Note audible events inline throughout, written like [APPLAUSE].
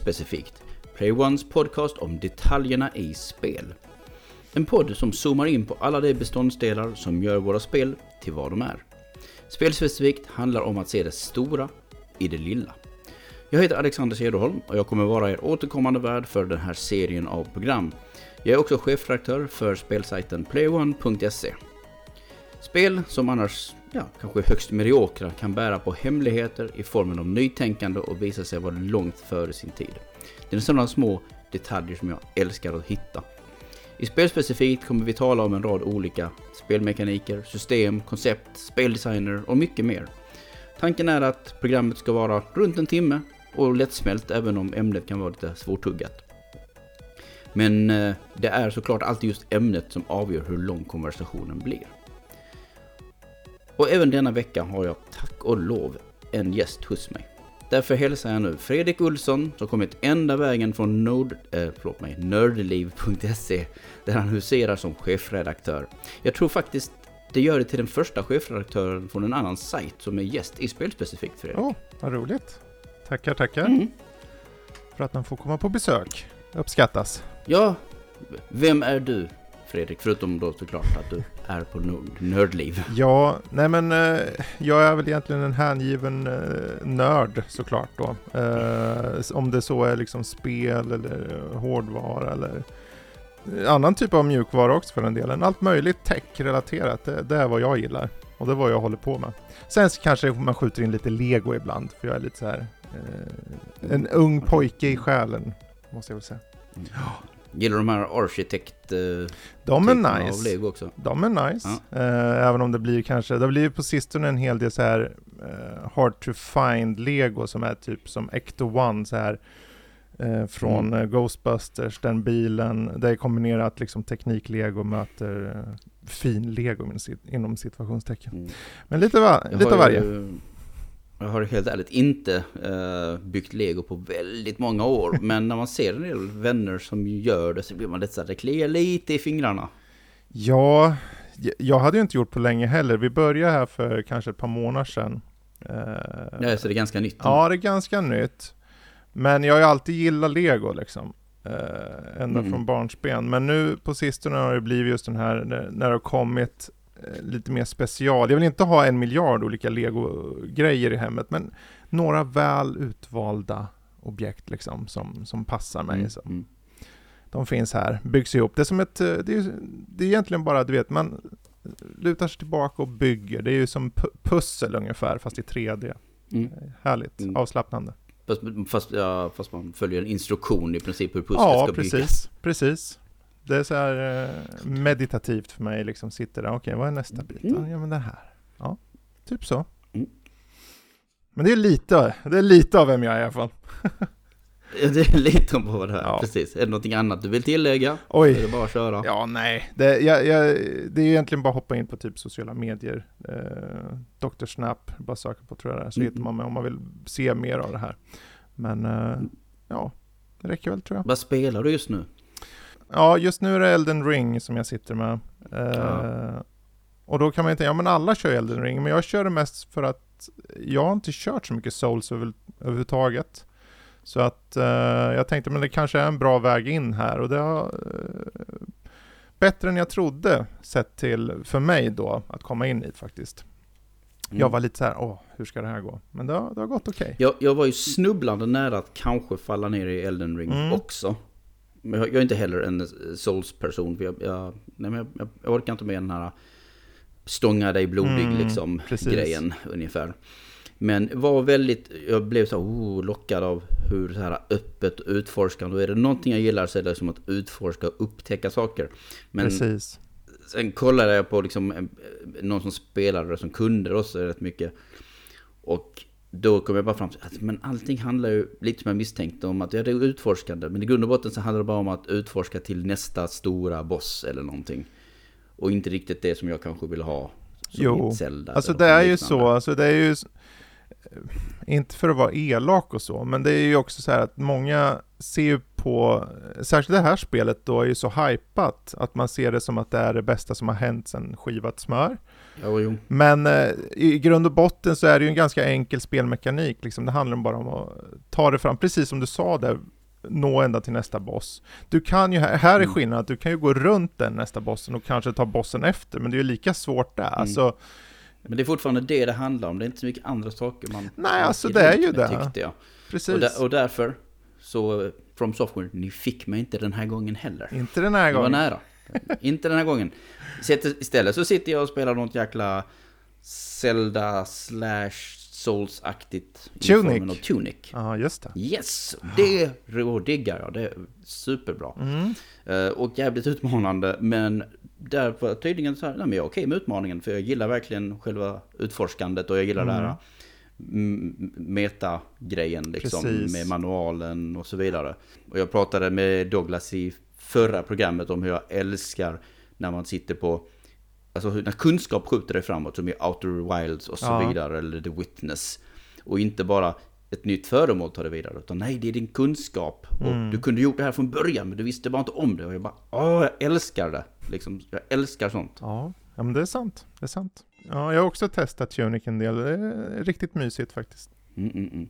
specifikt. Play Ones podcast om detaljerna i spel. En podd som zoomar in på alla de beståndsdelar som gör våra spel till vad de är. Spelspecifikt handlar om att se det stora i det lilla. Jag heter Alexander Cederholm och jag kommer vara er återkommande värd för den här serien av program. Jag är också chefredaktör för spelsajten playone.se. Spel som annars ja, kanske högst mediokra kan bära på hemligheter i formen av nytänkande och visa sig vara långt före sin tid. Det är sådana små detaljer som jag älskar att hitta. I spelspecifikt kommer vi tala om en rad olika spelmekaniker, system, koncept, speldesigner och mycket mer. Tanken är att programmet ska vara runt en timme och lättsmält även om ämnet kan vara lite svårtuggat. Men eh, det är såklart alltid just ämnet som avgör hur lång konversationen blir. Och även denna vecka har jag tack och lov en gäst hos mig. Därför hälsar jag nu Fredrik Olsson som kommit ända vägen från nord, äh, förlåt mig, nördliv.se där han huserar som chefredaktör. Jag tror faktiskt det gör det till den första chefredaktören från en annan sajt som är gäst i Spelspecifikt Fredrik. Åh, oh, vad roligt. Tackar, tackar. Mm. För att man får komma på besök. Uppskattas. Ja, vem är du Fredrik? Förutom då såklart att du är på nördliv. Ja, nej men eh, jag är väl egentligen en hängiven eh, nörd såklart då. Eh, om det så är liksom spel eller hårdvara eller annan typ av mjukvara också för den delen. Allt möjligt tech-relaterat, det, det, är vad jag gillar. Och det är vad jag håller på med. Sen kanske man skjuter in lite lego ibland, för jag är lite så här eh, en ung pojke i själen, måste jag väl säga. Mm. Gillar de här arkitekt eh, De är nice. Lego också? De är nice. Ja. Eh, även om det blir kanske, det blir på sistone en hel del så här eh, hard to find lego som är typ som Ecto One så här eh, från mm. Eh, Ghostbusters, den bilen. Det är kombinerat liksom teknik-lego möter eh, fin-lego inom situationstecken. Mm. Men lite, va lite av varje. Ju, jag har helt ärligt inte uh, byggt lego på väldigt många år. [LAUGHS] men när man ser en del vänner som gör det så blir man lite så här, det kliar lite i fingrarna. Ja, jag hade ju inte gjort på länge heller. Vi började här för kanske ett par månader sedan. Uh, ja, så det är ganska nytt? Ja, det är ganska nytt. Men jag har ju alltid gillat lego liksom. Uh, ända mm. från barnsben. Men nu på sistone har det blivit just den här, när, det har kommit lite mer special. Jag vill inte ha en miljard olika lego-grejer i hemmet, men några väl utvalda objekt liksom som, som passar mig. Mm. Så. Mm. De finns här, byggs ihop. Det är som ett, eh, det är, det är egentligen bara, du vet, man lutar sig tillbaka och bygger. Det är ju som pussel ungefär, fast i 3D. Mm. Härligt, mm. avslappnande. Fast, fast, ja, fast man följer en instruktion i princip hur pusslet ja, ska precis, byggas. Ja, precis. Det är så här eh, meditativt för mig, liksom sitter där, okej, okay, vad är nästa bit? Mm. Ja, men den här. Ja, typ så. Mm. Men det är lite, det är lite av vem jag är i alla fall. Det är lite om vad det här, ja. precis. Är det någonting annat du vill tillägga? Oj. Är det bara att köra? Ja, nej. Det, jag, jag, det är egentligen bara att hoppa in på typ sociala medier. Eh, Dr. Snap, bara söka på tror jag det så mm. hittar man mig om man vill se mer av det här. Men eh, ja, det räcker väl tror jag. Vad spelar du just nu? Ja, just nu är det Elden Ring som jag sitter med. Eh, ja. Och då kan man ju tänka, ja men alla kör Elden Ring, men jag kör det mest för att jag har inte kört så mycket Souls över, överhuvudtaget. Så att uh, jag tänkte, men det kanske är en bra väg in här och det har uh, bättre än jag trodde sett till, för mig då, att komma in hit faktiskt. Mm. Jag var lite så här, åh, hur ska det här gå? Men det har, det har gått okej. Okay. Jag, jag var ju snubblande nära att kanske falla ner i Elden Ring mm. också. Men jag, är inte heller en Souls-person, för jag, jag, nej, jag, jag orkar inte med den här stånga dig blodig mm, liksom grejen ungefär. Men var väldigt, jag blev så oh, lockad av hur så här öppet utforskande. Och är det någonting jag gillar så är det som att utforska och upptäcka saker. Men Precis. sen kollade jag på liksom någon som spelade som kunde också rätt mycket. Och då kom jag bara fram till att men allting handlar ju lite som jag misstänkte om att ja, det är utforskande. Men i grund och botten så handlar det bara om att utforska till nästa stora boss eller någonting. Och inte riktigt det som jag kanske vill ha. Som jo, Zelda alltså det är ju så, alltså det är ju inte för att vara elak och så, men det är ju också så här att många ser ju på, särskilt det här spelet då är ju så hypat att man ser det som att det är det bästa som har hänt sedan skivat smör. Jo, jo. Men eh, i grund och botten så är det ju en ganska enkel spelmekanik, liksom. det handlar bara om att ta det fram, precis som du sa där, nå ända till nästa boss. Du kan ju, här är Mm. skillnaden att du kan ju gå runt den nästa bossen och kanske ta bossen efter, men det är ju lika svårt där. Mm. Alltså, Men det är fortfarande det det handlar om. Det är inte så mycket andra saker man... Nej, alltså, det är ju det. Tyckte jag. precis. Och, där, och därför, så eh, From Software, ni fick mig inte den här gången heller. Inte den här Det var gången. nära. [LAUGHS] inte den här gången. Istället så sitter jag och spelar något jäkla Zelda slash Souls-aktigt. Tunic. av Tunic. Ja, just det. Yes! Det diggar jag. Det är superbra. Mm. Eh, och jävligt utmanande, men där var jag tydligen så här, nej men jag är okej med utmaningen, för jag gillar verkligen själva utforskandet och jag gillar det här mm, meta-grejen liksom, Precis. med manualen och så vidare. Och jag pratade med Douglas i förra programmet om hur jag älskar när man sitter på, alltså när kunskap skjuter dig framåt, som i Outer Wilds och så Ja. vidare, eller The Witness. Och inte bara ett nytt föremål tar det vidare, utan nej, det är din kunskap. Mm. Och du kunde gjort det här från början, men du visste bara inte om det. Och jag bara, åh, jag älskar det. Liksom, jag älskar sånt. Ja, ja, men det är sant. Det är sant. Ja, jag har också testat Tunic en del. Det är riktigt mysigt faktiskt. Mm, mm, mm.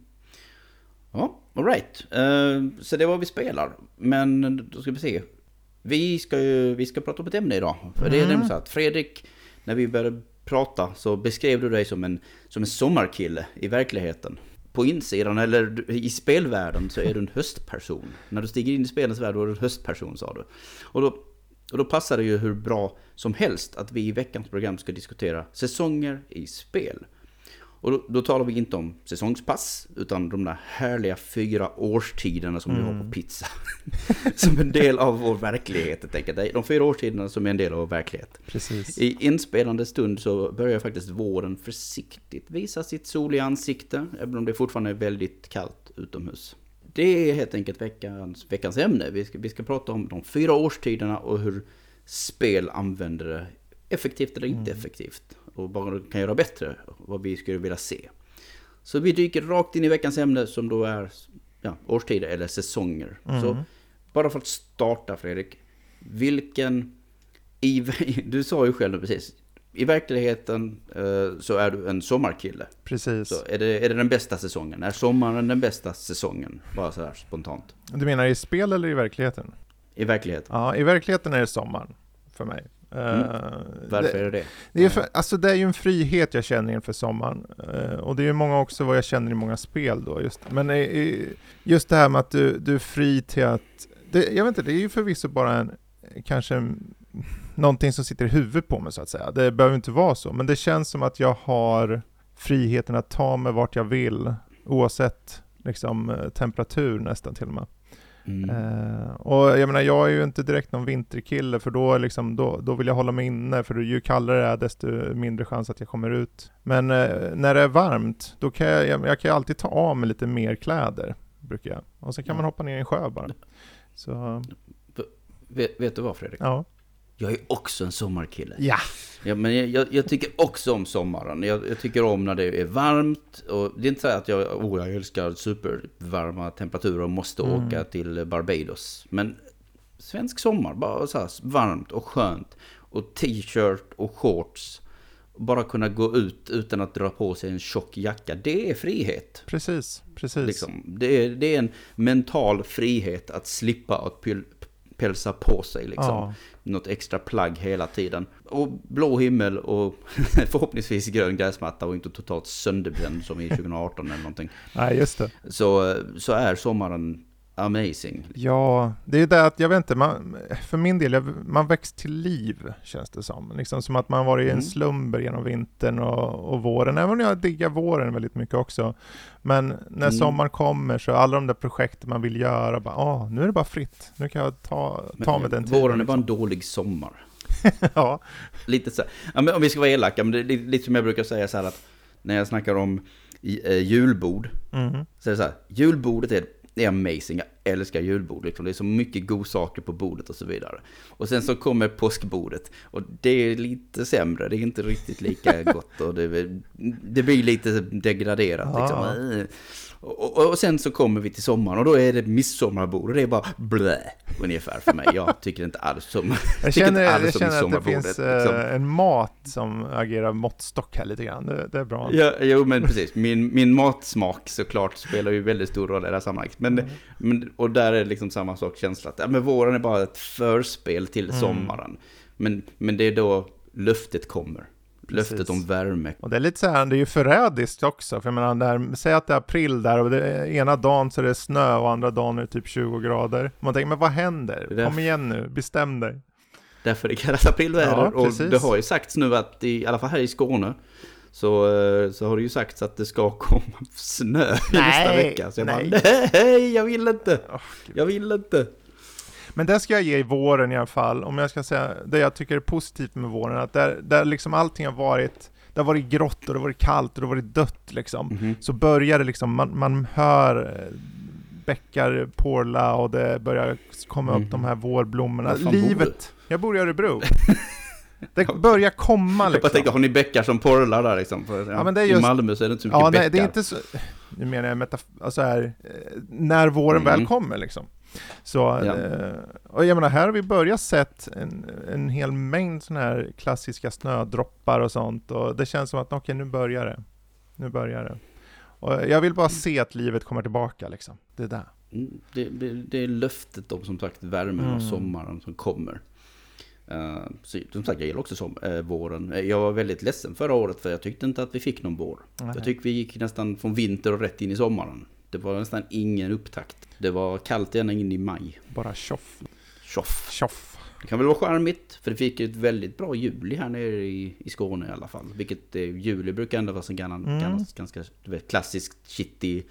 Ja, alright. Uh, så det är vad vi spelar. Men då ska vi se. Vi ska ju vi ska prata om ett ämne idag. För det är Mm. nämligen så att Fredrik, när vi började prata så beskrev du dig som en, som en sommarkille i verkligheten. På insidan eller i spelvärlden så är du en [LAUGHS] höstperson. När du stiger in i spelens värld då är du en höstperson sa du. Och då, och då passar det ju hur bra som helst att vi i veckans program ska diskutera säsonger i spel. Och då, då talar vi inte om säsongspass, utan de där härliga fyra årstiderna som vi har på pizza. [LAUGHS] som en del av vår verklighet, helt enkelt. De fyra årstiderna som är en del av vår verklighet. Precis. I inspelande stund så börjar faktiskt våren försiktigt visa sitt soliga ansikte, även om det fortfarande är väldigt kallt utomhus. Det är helt enkelt veckans, veckans ämne. Vi ska, vi ska prata om de fyra årstiderna och hur spel använder det effektivt eller inte effektivt. Och vad de kan göra bättre, vad vi skulle vilja se. Så vi dyker rakt in i veckans ämne som då är ja, årstider eller säsonger. Så bara för att starta Fredrik, vilken... I, [LAUGHS] du sa ju själv precis, i verkligheten eh, så är du en sommarkille. Precis. Så är, det, är det den bästa säsongen? Är sommaren den bästa säsongen? Bara så här spontant. Du menar i spel eller i verkligheten? I verkligheten. Ja, i verkligheten är det sommaren för mig. Mm. Eh, Varför det, är det det? det, är för, alltså det är ju en frihet jag känner inför sommaren. Eh, och det är ju många också vad jag känner i många spel då. Just, men just det här med att du, du är fri till att... Det, jag vet inte, det är ju förvisso bara en, kanske en, någonting som sitter i huvudet på mig så att säga. Det behöver inte vara så, men det känns som att jag har friheten att ta mig vart jag vill, oavsett liksom, eh, temperatur nästan till och med. Mm. Eh, och jag menar, jag är ju inte direkt någon vinterkille, för då, liksom, då, då vill jag hålla mig inne, för ju kallare det är, desto mindre chans att jag kommer ut. Men eh, när det är varmt, då kan jag, jag, jag kan alltid ta av mig lite mer kläder, brukar jag. Och sen kan man hoppa ner i en sjö bara. Så, Vet, vet du vad Fredrik? ja. Jag är också en sommarkille. Ja! Ja, men jag- jag, jag tycker också om sommaren. Jag, jag tycker om när det är varmt. Och det är inte så att jag, oh, jag älskar supervarma temperaturer och måste Mm. åka till Barbados. Men svensk sommar, bara så här varmt och skönt. Och t-shirt och shorts. Bara kunna gå ut utan att dra på sig en tjock jacka. Det är frihet. Precis, precis. Liksom. Det, är, det är en mental frihet att slippa att pälsa på sig. Liksom Ja, något extra plagg hela tiden. Och blå himmel och [LAUGHS] förhoppningsvis grön gräsmatta och inte totalt sönderbränd som i 2018 eller någonting. nej just det. Så, så är sommaren amazing. Ja, det är det att, jag vet inte, man, för min del, jag, man väcks till liv känns det som. Liksom som att man varit i en Mm. slumber genom vintern och, och våren, även om jag diggar våren väldigt mycket också. Men när Mm. sommaren kommer så alla de där projekten man vill göra, bara, ah, nu är det bara fritt. Nu kan jag ta, ta med den tiden. liksom. Våren är bara en dålig sommar. [LAUGHS] ja, Lite så ja, men om vi ska vara elaka, men det är lite, som jag brukar säga så här att när jag snackar om i, eh, julbord, mhm. så är det så här, julbordet är, är amazing. Jag älskar julbord. Liksom. Det är så mycket godsaker på bordet och så vidare. Och sen så kommer påskbordet. Och det är lite sämre, det är inte riktigt lika [LAUGHS] gott. Och det, det blir lite degraderat. Liksom. Och, och, och, sen så kommer vi till sommaren och då är det midsommarbord och det är bara blä ungefär för mig. Jag tycker inte alls om Jag känner, jag känner att det finns liksom. Eh, en mat som agerar måttstock här lite grann. Det, det är bra. Ja, jo men precis. Min, min matsmak såklart spelar ju väldigt stor roll i det här sammanhanget. Men, mm. men, och där är det liksom samma sak känsla. ja, men våren är bara ett förspel till mm. sommaren. Men, men det är då luftet kommer. Löftet om värme. Och det är lite så här, det är ju förrädiskt också. För jag menar, där, säg att det är april där och det, ena dagen så är det snö och andra dagen är det typ 20 grader. Man tänker, men vad händer? Därför, Kom igen nu, bestäm dig. Därför det kallas aprilväder. Ja, och det har ju sagts nu att, i, i alla fall här i Skåne, så, eh, så har det ju sagts att det ska [LAUGHS] komma snö nej, nästa vecka. Så jag nej. bara, nej, jag vill inte. Jag vill inte. Men det ska jag ge i våren i alla fall, om jag ska säga det jag tycker är positivt med våren, att där, där liksom allting har varit det har varit grått och det har varit kallt och det har varit dött liksom. Mm -hmm. Så börjar det liksom, man, man hör eh, bäckar porla och det börjar komma mm. upp de här vårblommorna. Livet! Jag bor i Örebro. [LAUGHS] Det börjar komma liksom. Jag tänker, har ni bäckar som porlar där liksom? För, ja, men det är just, I Malmö så är det inte så mycket ja, bäckar. Nej, det är inte så, nu menar jag metaf alltså här, eh, när våren mm. väl kommer liksom. Så, ja. eh, och jag menar, här har vi börjat sett en, en hel mängd sådana här klassiska snödroppar och sånt och det känns som att okej, okay, nu börjar det. Nu börjar det. Och jag vill bara se att livet kommer tillbaka liksom. Det är där. Mm, det, det, det är löftet om som sagt värmen och mm. sommaren som kommer. Uh, så, som sagt, jag gillar också som, uh, våren. Jag var väldigt ledsen förra året för jag tyckte inte att vi fick någon vår. Nej. Jag tyckte vi gick nästan från vinter och rätt in i sommaren. Det var nästan ingen upptakt. Det var kallt ända in i maj. Bara tjoff. Tjoff. Tjoff. Det kan väl vara charmigt, för det fick ett väldigt bra juli här nere i, i Skåne i alla fall. Vilket eh, juli brukar ändå vara en ganska, mm. ganska vet, klassisk shitty,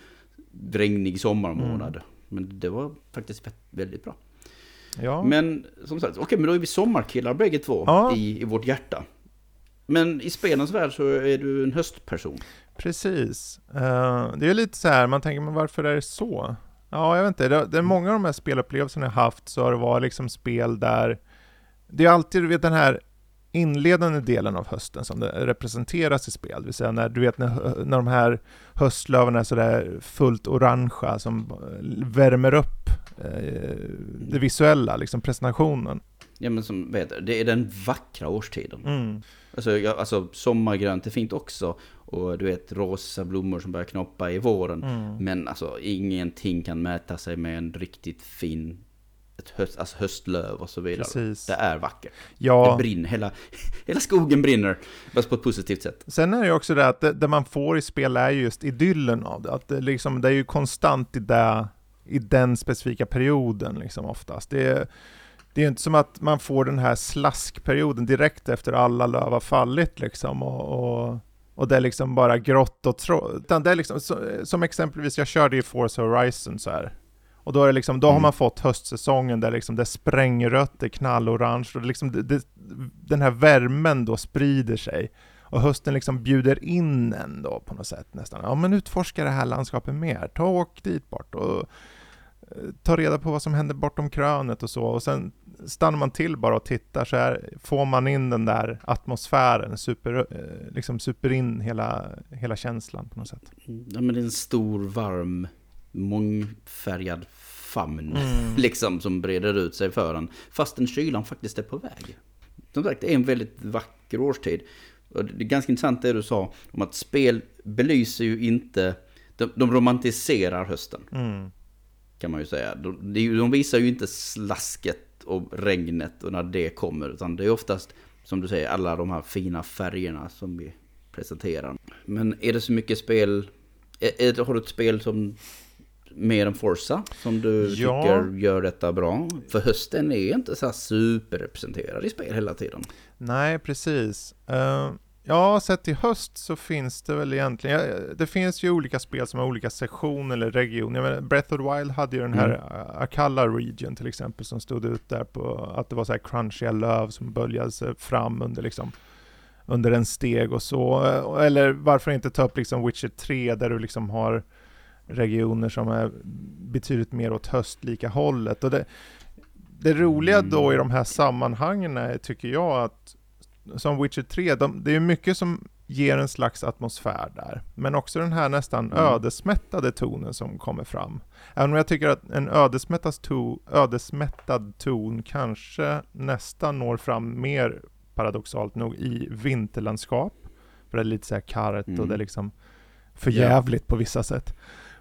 regnig sommarmånad. Mm. Men det var faktiskt väldigt bra. Ja. Men som sagt, okej, okay, men då är vi sommarkillar bägge två ja. i, i vårt hjärta. Men i spelens värld så är du en höstperson. Precis. Uh, det är lite så här, man tänker, men varför är det så? Ja, jag vet inte. Det, det är många av de här spelupplevelserna jag haft så har det varit liksom spel där det är alltid, du vet den här inledande delen av hösten som det representeras i spel, det vill säga när du vet när, när de här höstlöven är sådär fullt orangea som värmer upp eh, det visuella, liksom presentationen. Ja men som, vet det är den vackra årstiden. Mm. Alltså, alltså sommargrönt är fint också. Och du vet rosa blommor som börjar knoppa i våren. Mm. Men alltså ingenting kan mäta sig med en riktigt fin ett höst, alltså höstlöv och så vidare. Precis. Det är vackert. Ja. Det brinner, hela, [LAUGHS] hela skogen brinner. Fast på ett positivt sätt. Sen är det ju också det att det, det, man får i spel är just idyllen av det. Att det, liksom, det är ju konstant i, det, i den specifika perioden liksom oftast. Det är, det är inte som att man får den här slaskperioden direkt efter alla löv har fallit liksom. och, och och det är liksom bara grått och trått. Utan det är liksom, som exempelvis, jag körde i Forza Horizon så här. Och då, är det liksom, då mm. har man fått höstsäsongen där liksom det är sprängrött, det är knallorange och det liksom, det, det, den här värmen då sprider sig. Och hösten liksom bjuder in en då på något sätt nästan. Ja men utforska det här landskapet mer, ta och åk dit bort och eh, ta reda på vad som händer bortom krönet och så. Och sen stannar man till bara och tittar så här får man in den där atmosfären, super, eh, liksom super in hela, hela känslan på något sätt. Ja men det är en stor, varm, mångfärgad famn mm. [LAUGHS] liksom som breder ut sig för en. Fastän kylan faktiskt är på väg. Som sagt, det är en väldigt vacker årstid. Och det är ganska intressant det du sa om att spel belyser ju inte, de, de romantiserar hösten. Mm. Kan man ju säga. De, de visar ju inte slasket och regnet och när det kommer. Utan det är oftast, som du säger, alla de här fina färgerna som vi presenterar. Men är det så mycket spel, är, är, har du ett spel som mer än Forza som du ja. tycker gör detta bra? För hösten är inte så här superrepresenterad i spel hela tiden. Nej, precis. Uh, Ja, sett i höst så finns det väl egentligen, det finns ju olika spel som har olika sektioner eller regioner. Breath of the Wild hade ju den här mm. Akalla region till exempel som stod ut där på att det var så här crunchiga löv som böljade sig fram under liksom under en steg och så. Eller varför inte ta upp liksom Witcher 3 där du liksom har regioner som är betydligt mer åt höstlika hållet. Och det, det roliga då i de här sammanhangen är, tycker jag, att som Witcher 3, de, det är mycket som ger en slags atmosfär där. Men också den här nästan mm. ödesmättade tonen som kommer fram. Även om jag tycker att en ödesmättad, to, ödesmättad ton kanske nästan når fram mer paradoxalt nog i vinterlandskap. För det är lite såhär kargt mm. och det är liksom förjävligt ja. på vissa sätt.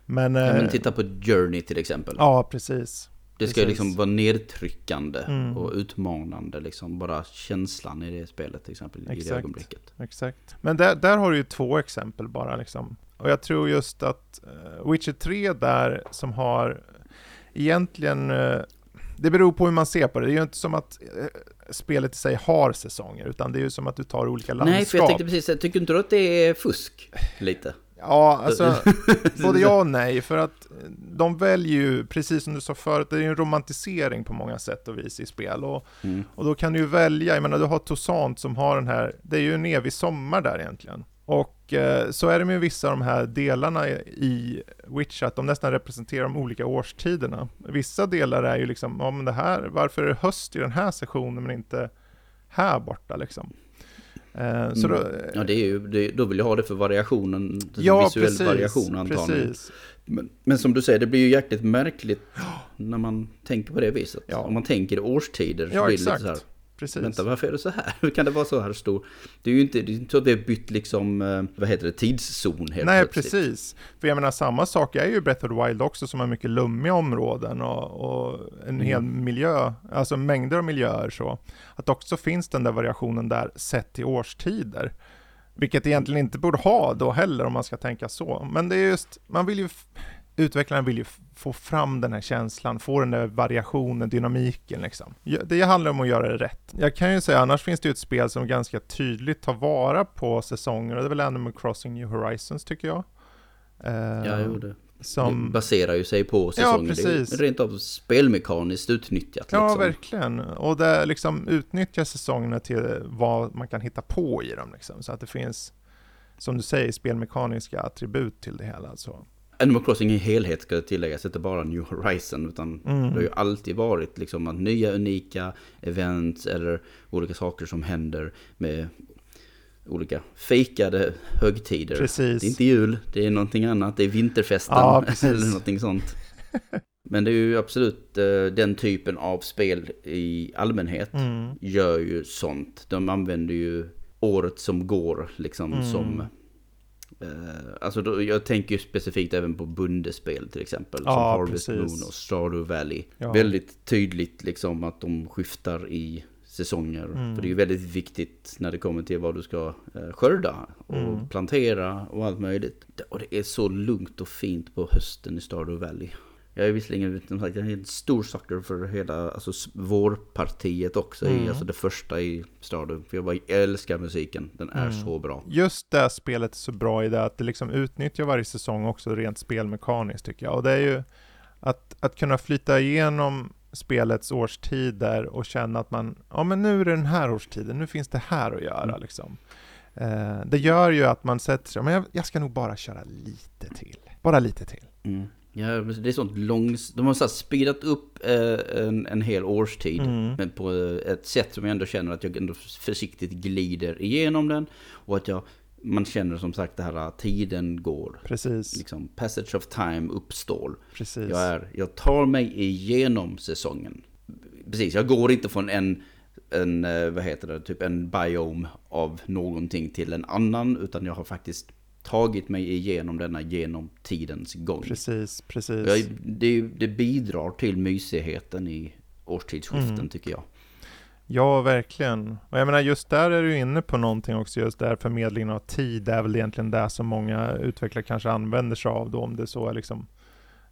Men, ja, men eh, titta på Journey till exempel. Ja, precis. Det ska ju liksom vara nedtryckande mm. och utmanande liksom. Bara känslan i det spelet till exempel. Exakt. I det ögonblicket. Exakt. Men där, där har du ju två exempel bara liksom. Och jag tror just att uh, Witcher 3 där som har egentligen uh, det beror på hur man ser på det. Det är ju inte som att uh, spelet i sig har säsonger, utan det är ju som att du tar olika landskap. Nej, för jag tänkte precis, tycker inte du att det är fusk lite? Ja, alltså [LAUGHS] både ja och nej, för att de väljer ju, precis som du sa förut, det är ju en romantisering på många sätt och vis i spel. Och, mm. och då kan du ju välja, jag menar du har Tosant som har den här, det är ju en evig sommar där egentligen. Och eh, så är det med vissa av de här delarna i Witch, att de nästan representerar de olika årstiderna. Vissa delar är ju liksom, ja men det här, varför är det höst i den här sessionen men inte här borta liksom? Eh, så mm. då, ja, det är ju, det, då vill jag ha det för variationen, ja, visuell precis, variation antagligen. Precis. Men, men, som du säger, det blir ju jäkligt märkligt när man tänker på det viset. Ja. Om man tänker årstider så ja, blir det exakt. lite så här. Precis. Vänta, varför är det så här? [LAUGHS] Hur kan det vara så här stor? Det är ju inte, det är inte så att vi har bytt liksom, eh, vad heter det, tidszon helt Nej, plötsligt. precis. För jag menar, samma sak är ju Breath of the Wild också, som har mycket lummiga områden och, och en mm. hel miljö, alltså mängder av miljöer så. Att också finns den där variationen där sett till årstider. Vilket egentligen inte borde ha då heller om man ska tänka så. Men det är just, man vill ju utvecklaren vill ju få fram den här känslan, få den där variationen, dynamiken liksom. Det handlar om att göra det rätt. Jag kan ju säga, annars finns det ju ett spel som ganska tydligt tar vara på säsonger, och det är väl Animal Crossing New Horizons tycker jag. Ja, jo det. Som... Det baserar ju sig på säsonger. Ja, precis. Det är rent av spelmekaniskt utnyttjat. Ja, liksom. verkligen. Och det liksom utnyttjar säsongerna till vad man kan hitta på i dem. Liksom. Så att det finns, som du säger, spelmekaniska attribut till det hela. Så. Animal Crossing i helhet ska tilläggas, inte bara New Horizon. Utan mm. det har ju alltid varit liksom att nya unika events eller olika saker som händer med olika fejkade högtider. Precis. Det är inte jul, det är någonting annat. Det är vinterfesten ja, [LAUGHS] eller någonting sånt. [LAUGHS] Men det är ju absolut uh, den typen av spel i allmänhet mm. gör ju sånt. De använder ju året som går liksom mm. som alltså då, jag tänker ju specifikt även på bundespel till exempel. Ja, som Harvest precis. Moon och Stardew Valley. Ja. Väldigt tydligt liksom att de skiftar i säsonger. Mm. För det är ju väldigt viktigt när det kommer till vad du ska uh, skörda och mm. plantera och allt möjligt. Och det är så lugnt och fint på hösten i Stardew Valley. Jag är visserligen som sagt, jag är en stor sucker för hela alltså, vårpartiet också. Mm. Alltså det första i Stardew. För jag bara älskar musiken. Den är mm. så bra. Just det spelet är så bra i det att det liksom utnyttjar varje säsong också rent spelmekaniskt tycker jag. Och det är ju att, att kunna flyta igenom spelets årstider och känna att man, ja men nu är det den här årstiden, nu finns det här att göra mm. liksom. Eh, det gör ju att man sätter sig, men jag, jag, ska nog bara köra lite till. Bara lite till. Mm. Ja, det är sånt långs... De har så speedat upp eh, en, en hel årstid. Mm. Men på ett sätt som jag ändå känner att jag ändå försiktigt glider igenom den. Och att jag... Man känner som sagt det här att tiden går. Precis. Liksom passage of time uppstår. Precis. Jag, är, jag tar mig igenom säsongen. Precis, jag går inte från en en, eh, vad heter det, typ en biome av någonting till en annan. Utan jag har faktiskt tagit mig igenom denna genom tidens gång. Precis, precis. Jag, det, det, bidrar till mysigheten i årstidsskiften mm. tycker jag. Ja, verkligen. Och jag menar just där är du inne på någonting också, just där förmedlingen av tid är väl egentligen det som många utvecklare kanske använder sig av då, om det så är liksom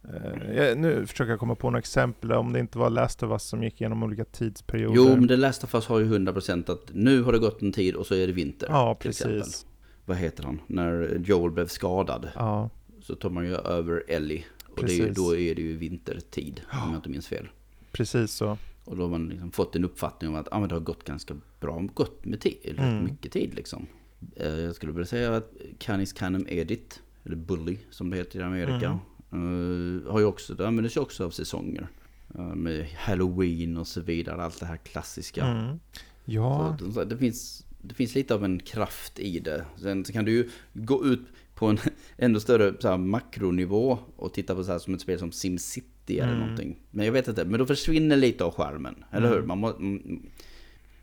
Uh, nu försöker jag komma på några exempel, om det inte var Last of Us som gick igenom olika tidsperioder. Jo, men det Last of Us har ju 100% att nu har det gått en tid och så är det vinter. Ja, precis. Vad heter han, när Joel blev skadad. Ja. Så tar man ju över Ellie. Och det är, då är det ju vintertid, om jag inte minns fel. Precis så. Och då har man liksom fått en uppfattning om att ah, men det har gått ganska bra, gått med tid, mm. mycket tid liksom. Eh, jag skulle vilja säga att Canis Canem Edit, eller Bully som det heter i Amerika. Uh, har ju också, det använder också av säsonger. Uh, med Halloween och så vidare, allt det här klassiska. Mm. Ja. Så, det, finns, det finns lite av en kraft i det. Sen så kan du ju gå ut på en [LAUGHS] ännu större så här, makronivå och titta på så här som ett spel som SimCity eller mm. någonting. Men jag vet inte, men då försvinner lite av skärmen, eller hur? Mm. Man må,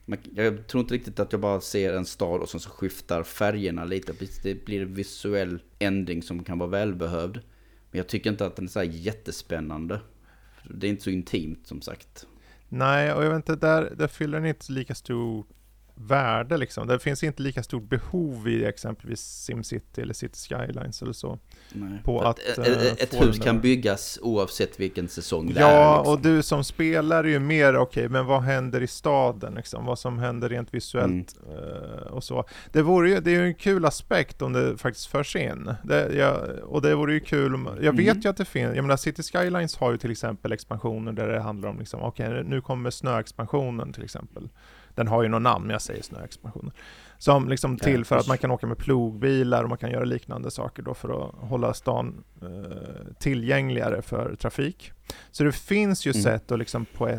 man, jag tror inte riktigt att jag bara ser en stad och sen så skiftar färgerna lite. Det blir en visuell ändring som kan vara välbehövd. Men jag tycker inte att den är så här jättespännande. Det är inte så intimt som sagt. Nej, och jag vet inte, där, där fyller den inte lika stor värde liksom. Det finns inte lika stort behov i exempelvis SimCity eller City Skylines eller så. Nej. På att, ett, ett, ett hus kan byggas oavsett vilken säsong det ja, är. Ja, liksom. och du som spelare är ju mer, okej, okay, men vad händer i staden liksom? Vad som händer rent visuellt mm. uh, och så. Det, vore ju, det är ju en kul aspekt om det faktiskt förs in. Det, ja, och det vore ju kul, om, jag vet mm. ju att det finns, jag menar City Skylines har ju till exempel expansioner där det handlar om liksom, okej, okay, nu kommer snöexpansionen till exempel. Den har ju något namn, jag säger snöexpansionen. Som liksom till för att man kan åka med plogbilar och man kan göra liknande saker då för att hålla stan eh, tillgängligare för trafik. Så det finns ju mm. sätt att liksom på,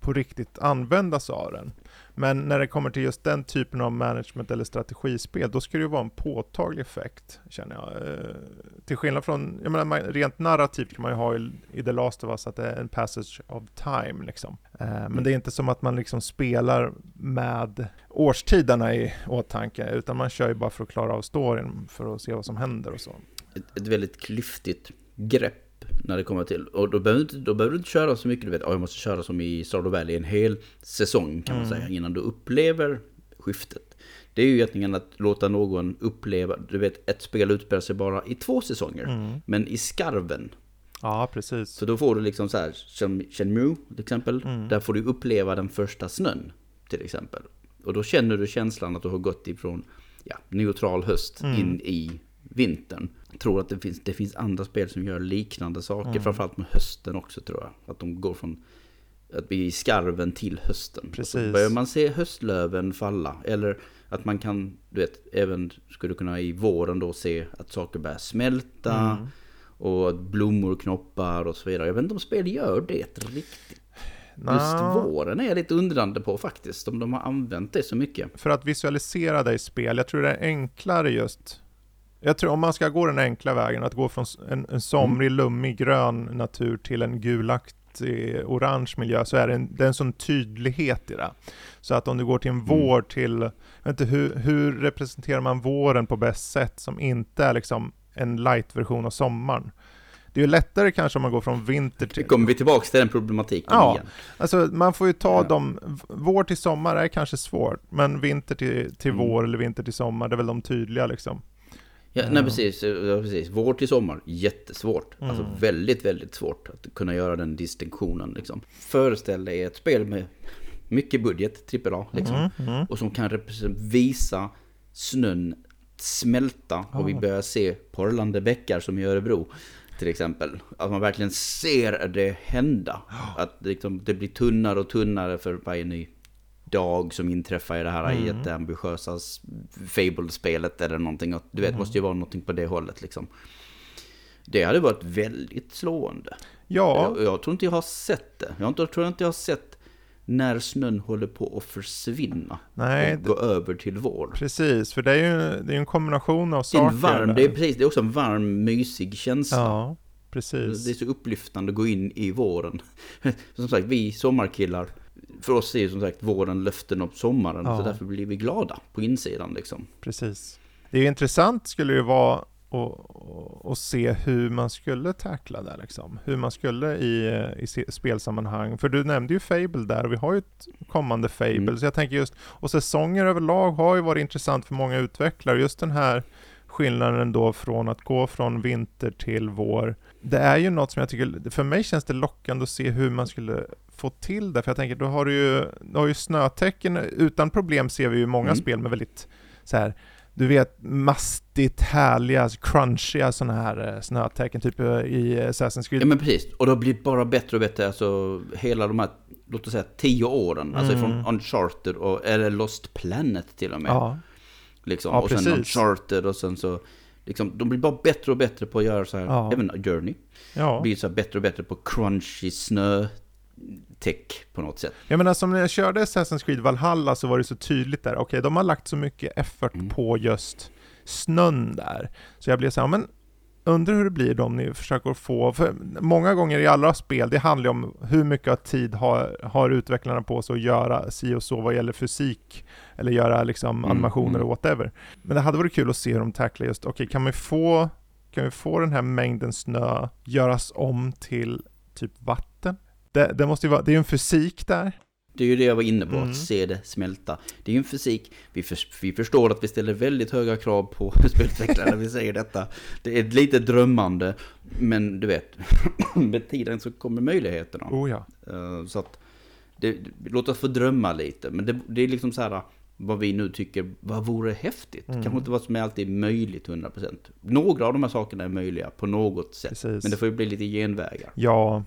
på riktigt använda sig av den. Men när det kommer till just den typen av management eller strategispel, då ska det ju vara en påtaglig effekt, känner jag. Eh, till skillnad från, jag menar, rent narrativt kan man ju ha i, i The Last of Us att det är en passage of time, liksom. Eh, men mm. det är inte som att man liksom spelar med årstiderna i åtanke, utan man kör ju bara för att klara av storyn, för att se vad som händer och så. Ett, ett väldigt klyftigt grepp när det kommer till. Och då behöver, du, då behöver du inte köra så mycket. Du vet, oh, jag måste köra som i Stardew Valley en hel säsong kan man mm. säga. Innan du upplever skiftet. Det är ju egentligen att låta någon uppleva, du vet ett spel utspelar sig bara i två säsonger. Mm. Men i skarven. Ja, precis. Så då får du liksom så här, som Shenmue till exempel. Mm. Där får du uppleva den första snön till exempel. Och då känner du känslan att du har gått ifrån ja, neutral höst mm. in i vintern. Tror att det finns, det finns andra spel som gör liknande saker, mm. framförallt med hösten också tror jag. Att de går från att bli skarven till hösten. Precis. börjar man se höstlöven falla, eller att man kan, du vet, även skulle kunna i våren då se att saker börjar smälta. Mm. Och att blommor knoppar och så vidare. Jag vet inte om spel gör det riktigt. Just våren är jag lite undrande på faktiskt, om de har använt det så mycket. För att visualisera det i spel, jag tror det är enklare just jag tror om man ska gå den enkla vägen, att gå från en, en somrig, mm. lummig grön natur till en gulaktig, orange miljö, så är det en, det är en sån tydlighet i det. Så att om du går till en mm. vår till, jag vet inte, hur, hur representerar man våren på bäst sätt som inte är liksom en light-version av sommaren? Det är ju lättare kanske om man går från vinter till... Nu kommer vi tillbaka till den problematiken ja, igen. Alltså man får ju ta ja. dem, vår till sommar är kanske svårt, men vinter till, till mm. vår eller vinter till sommar, det är väl de tydliga liksom. Ja, nej precis, ja, precis. Vår till sommar, jättesvårt. Mm. Alltså väldigt, väldigt svårt att kunna göra den distinktionen. Liksom. Föreställ dig ett spel med mycket budget, AAA, liksom. Mm, mm. Och som kan visa snön smälta och vi börjar se porlande bäckar som i Örebro. Till exempel. Att man verkligen ser det hända. Att liksom, det blir tunnare och tunnare för varje ny dag som inträffar i det här mm. jätteambitiösa Fable-spelet eller någonting. Du vet, mm. måste ju vara någonting på det hållet liksom. Det hade varit väldigt slående. Ja. Jag, jag tror inte jag har sett det. Jag tror inte jag har sett när snön håller på att försvinna. Nej, och gå över till vår. Precis, för det är ju det är en kombination av saker. En varm, det, är precis, det är också en varm, mysig känsla. Ja, precis. Det är så upplyftande att gå in i våren. [LAUGHS] Som sagt, vi sommarkillar för oss är ju som sagt våren löften om sommaren. Ja. Så därför blir vi glada på insidan liksom. Precis. Det är intressant skulle ju vara att se hur man skulle tackla det liksom. Hur man skulle i, i spelsammanhang. För du nämnde ju Fable där och vi har ju ett kommande Fable. Mm. Så jag tänker just, och säsonger överlag har ju varit intressant för många utvecklare. Just den här skillnaden då från att gå från vinter till vår. Det är ju något som jag tycker, för mig känns det lockande att se hur man skulle få till det. För jag tänker, då har du ju, du har ju snötecken, utan problem ser vi ju många mm. spel med väldigt så här, du vet mastigt härliga, crunchiga sådana här eh, snötecken, typ eh, i Assassin's Creed. Ja men precis, och det har blivit bara bättre och bättre, alltså hela de här, låt oss säga tio åren, alltså mm. alltså från Uncharted och, eller Lost Planet till och med. Ja. Liksom. Ja, och sen precis. Uncharted och sen så Liksom, de blir bara bättre och bättre på att göra så här, Ja. även Journey. Ja. Blir så bättre och bättre på crunchy snö tech på något sätt. Jag menar som när jag körde Assassin's Creed Valhalla så var det så tydligt där, okej de har lagt så mycket effort Mm. på just snön där. Så jag blev så här, men undrar hur det blir om ni försöker få, för många gånger i alla spel, det handlar ju om hur mycket tid har, har utvecklarna på sig att göra si och så vad gäller fysik, eller göra liksom Mm, animationer mm. och whatever. Men det hade varit kul att se hur de tacklar just, okej kan vi få kan vi få den här mängden snö göras om till typ vatten? Det, det måste vara, det är ju en fysik där. Det är ju det jag var inne på, Mm. att se det smälta. Det är ju en fysik, vi, för, vi förstår att vi ställer väldigt höga krav på [LAUGHS] spelutvecklare när vi säger detta. Det är ett litet drömmande, men du vet, [CLEARS THROAT] med tiden så kommer möjligheterna. Oh ja. Eh, Så att, det, låt oss få drömma lite, men det, det är liksom så här, vad vi nu tycker, vad vore häftigt? Mm. Kanske inte vad som är alltid möjligt 100%. Några av de här sakerna är möjliga på något sätt, Precis. men det får ju bli lite genvägar. Ja,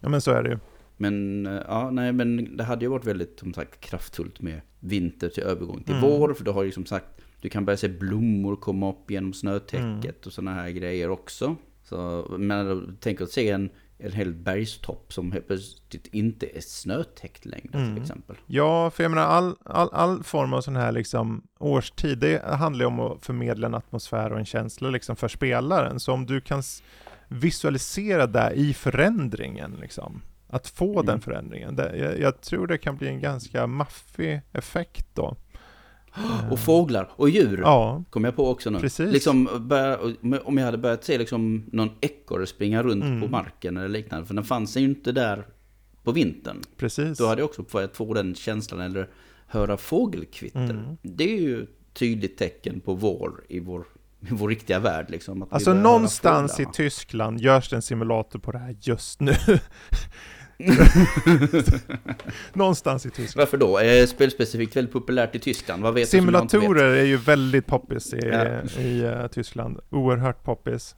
ja men så är det ju. Men eh, ja, nej, men det hade ju varit väldigt som sagt kraftfullt med vinter till övergång till Mm. vår. För då har ju som sagt, du kan börja se blommor komma upp genom snötäcket Mm. och sådana här grejer också. Så, men tänk att se en, en hel bergstopp som helt plötsligt inte är snötäckt längre Mm. till exempel. Ja, för jag menar all, all, all form av sån här liksom årstid, det handlar ju om att förmedla en atmosfär och en känsla liksom för spelaren. Så om du kan visualisera det i förändringen liksom, att få Mm. den förändringen, det, jag, jag tror det kan bli en ganska maffig effekt då. [GASPS] Och fåglar och djur. Ja, Kom jag på också nu. Precis. Liksom, om jag hade börjat se liksom någon ekorre springa runt Mm. på marken eller liknande. För den fanns ju inte där på vintern. precis. Då hade jag också börjat få den känslan eller höra fågelkvitter. Mm. Det är ju ett tydligt tecken på vår i vår, [LAUGHS] vår riktiga värld. Liksom, Alltså någonstans i. Tyskland görs det en simulator på det här just nu. [LAUGHS] [LAUGHS] någonstans i Tyskland. Varför då? Är spelspecifikt väldigt populärt i Tyskland? Vad vet? Simulatorer är ju väldigt poppis i, Ja. i eh, Tyskland. Oerhört poppis.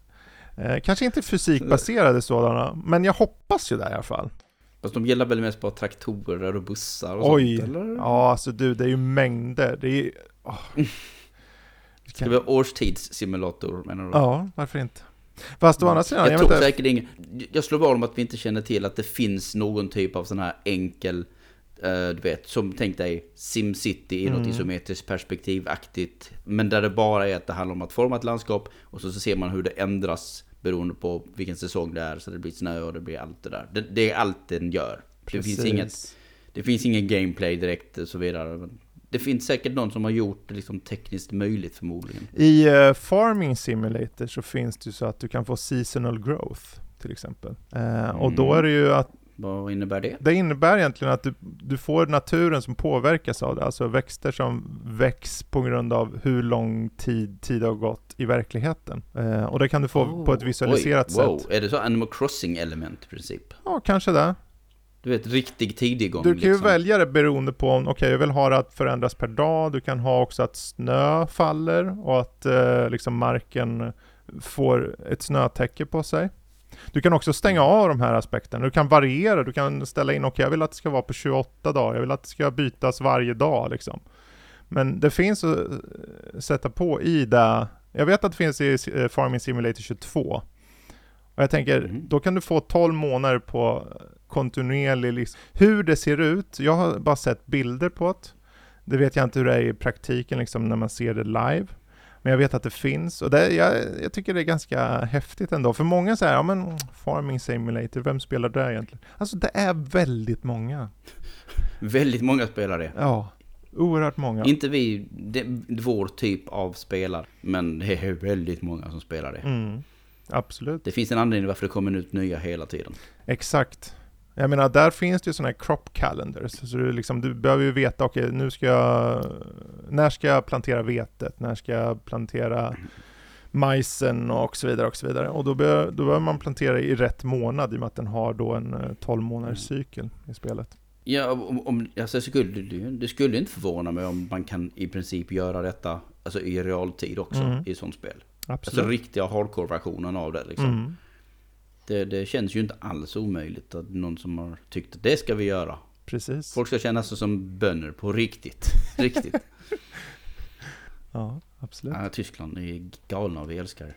Eh, kanske inte fysikbaserade sådana, men jag hoppas ju det i alla fall. Fast de gillar väl mest på traktorer och bussar och Oj! sånt, eller? Ja, alltså du, det är ju mängder. Det är ju... åh. Ska vi ha årstidssimulator menar du? Ja, varför inte? Fast å andra sidan, jag jag, tror inte. säkert ingen... Jag slår vad om att vi inte känner till att det finns någon typ av sån här enkel... eh, du vet, som tänk dig SimCity i något Mm. isometriskt perspektivaktigt. Men där det bara är att det handlar om att forma ett landskap och så, så ser man hur det ändras beroende på vilken säsong det är. Så det blir snö och det blir allt det där. Det, det är allt den gör. Det finns, inget, det finns ingen gameplay direkt och så vidare. Men det finns säkert någon som har gjort det liksom tekniskt möjligt förmodligen. I eh, Farming Simulator så finns det ju så att du kan få seasonal growth till exempel. Eh, Och då Mm. är det ju att Vad innebär det? det innebär egentligen att du, du får naturen som påverkas av det, alltså växter som väcks på grund av hur lång tid tid har gått i verkligheten. Eh, och det kan du få på ett visualiserat Oh, Oj, wow. sätt. Är det så Animal Crossing element i princip? Ja, kanske det. Du vet, riktig tidigång Du kan ju liksom. välja det beroende på om, okej jag vill ha det att förändras per dag, du kan ha också att snö faller och att eh, liksom marken får ett snötäcke på sig. Du kan också stänga av de här aspekterna, du kan variera, du kan ställa in, okej jag vill att det ska vara på 28 dagar, jag vill att det ska bytas varje dag liksom. Men det finns att eh, sätta på i det, jag vet att det finns i eh, Farming Simulator 22. Och jag tänker, Mhm. då kan du få 12 månader på kontinuerlig liksom. Hur det ser ut, jag har bara sett bilder på det. Det vet jag inte hur det är i praktiken liksom när man ser det live. Men jag vet att det finns och det, jag, jag tycker det är ganska häftigt ändå. För många säger, ja men Farming Simulator, vem spelar det egentligen? Alltså det är väldigt många. [LAUGHS] Väldigt många spelar det. Ja, oerhört många. Inte vi, det, vår typ av spelare. Men det är väldigt många som spelar det. Mm, absolut. Det finns en anledning varför det kommer ut nya hela tiden. Exakt. Jag menar, där finns det ju sådana här crop calendars. Så du, liksom, du behöver ju veta, okej, nu ska jag... När ska jag plantera vetet? När ska jag plantera majsen och så vidare och så vidare. Och då, bör, då behöver man plantera i rätt månad i och med att den har då en eh, 12 månaders cykel i spelet. Ja, om, om, alltså, skulle, det skulle inte förvåna mig om man kan i princip göra detta alltså, i realtid också Mm. i sånt spel. Absolut. Alltså riktiga hardcore-versionen av det liksom. mm. Det, det känns ju inte alls omöjligt att någon som har tyckt att det ska vi göra. Precis. Folk ska känna sig som bönder på riktigt. [LAUGHS] Riktigt. Ja, absolut. Ja, Tyskland är galna och vi älskar.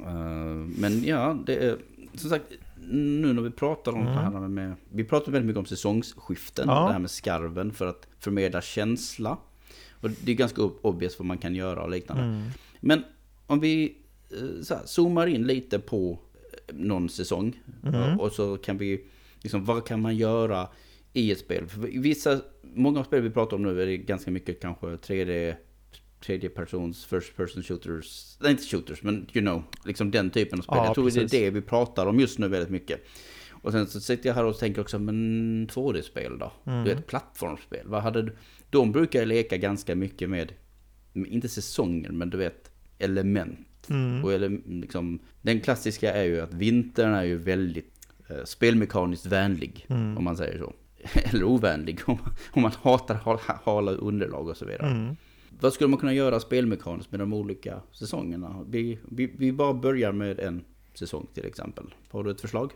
Uh, men ja, det är som sagt, nu när vi pratar om mm. det här med, vi pratar väldigt mycket om säsongsskiften, ja. det här med skarven för att förmedla känsla. Och det är ganska obvious vad man kan göra och liknande. Mm. Men om vi eh, så här, zoomar in lite på eh, någon säsong mm. och så kan vi, liksom, vad kan man göra i ett spel? För vissa, många spel vi pratar om nu är det ganska mycket kanske 3D tredje persons first person shooters, nej inte shooters men you know, liksom den typen av spel. Ja, jag tror precis. det är det vi pratar om just nu väldigt mycket. Och sen så sitter jag här och tänker också, men 2D-spel då? Mm. Du vet, plattformsspel. Vad hade du? De brukar leka ganska mycket med, inte säsonger, men du vet, element. Mm. Och ele, liksom, den klassiska är ju att vintern är ju väldigt eh, spelmekaniskt vänlig, mm. om man säger så. [LAUGHS] Eller ovänlig, om, om man hatar hala underlag och så vidare. Mm. Vad skulle man kunna göra spelmekaniskt med de olika säsongerna? Vi, vi, vi bara börjar med en säsong till exempel. Har du ett förslag?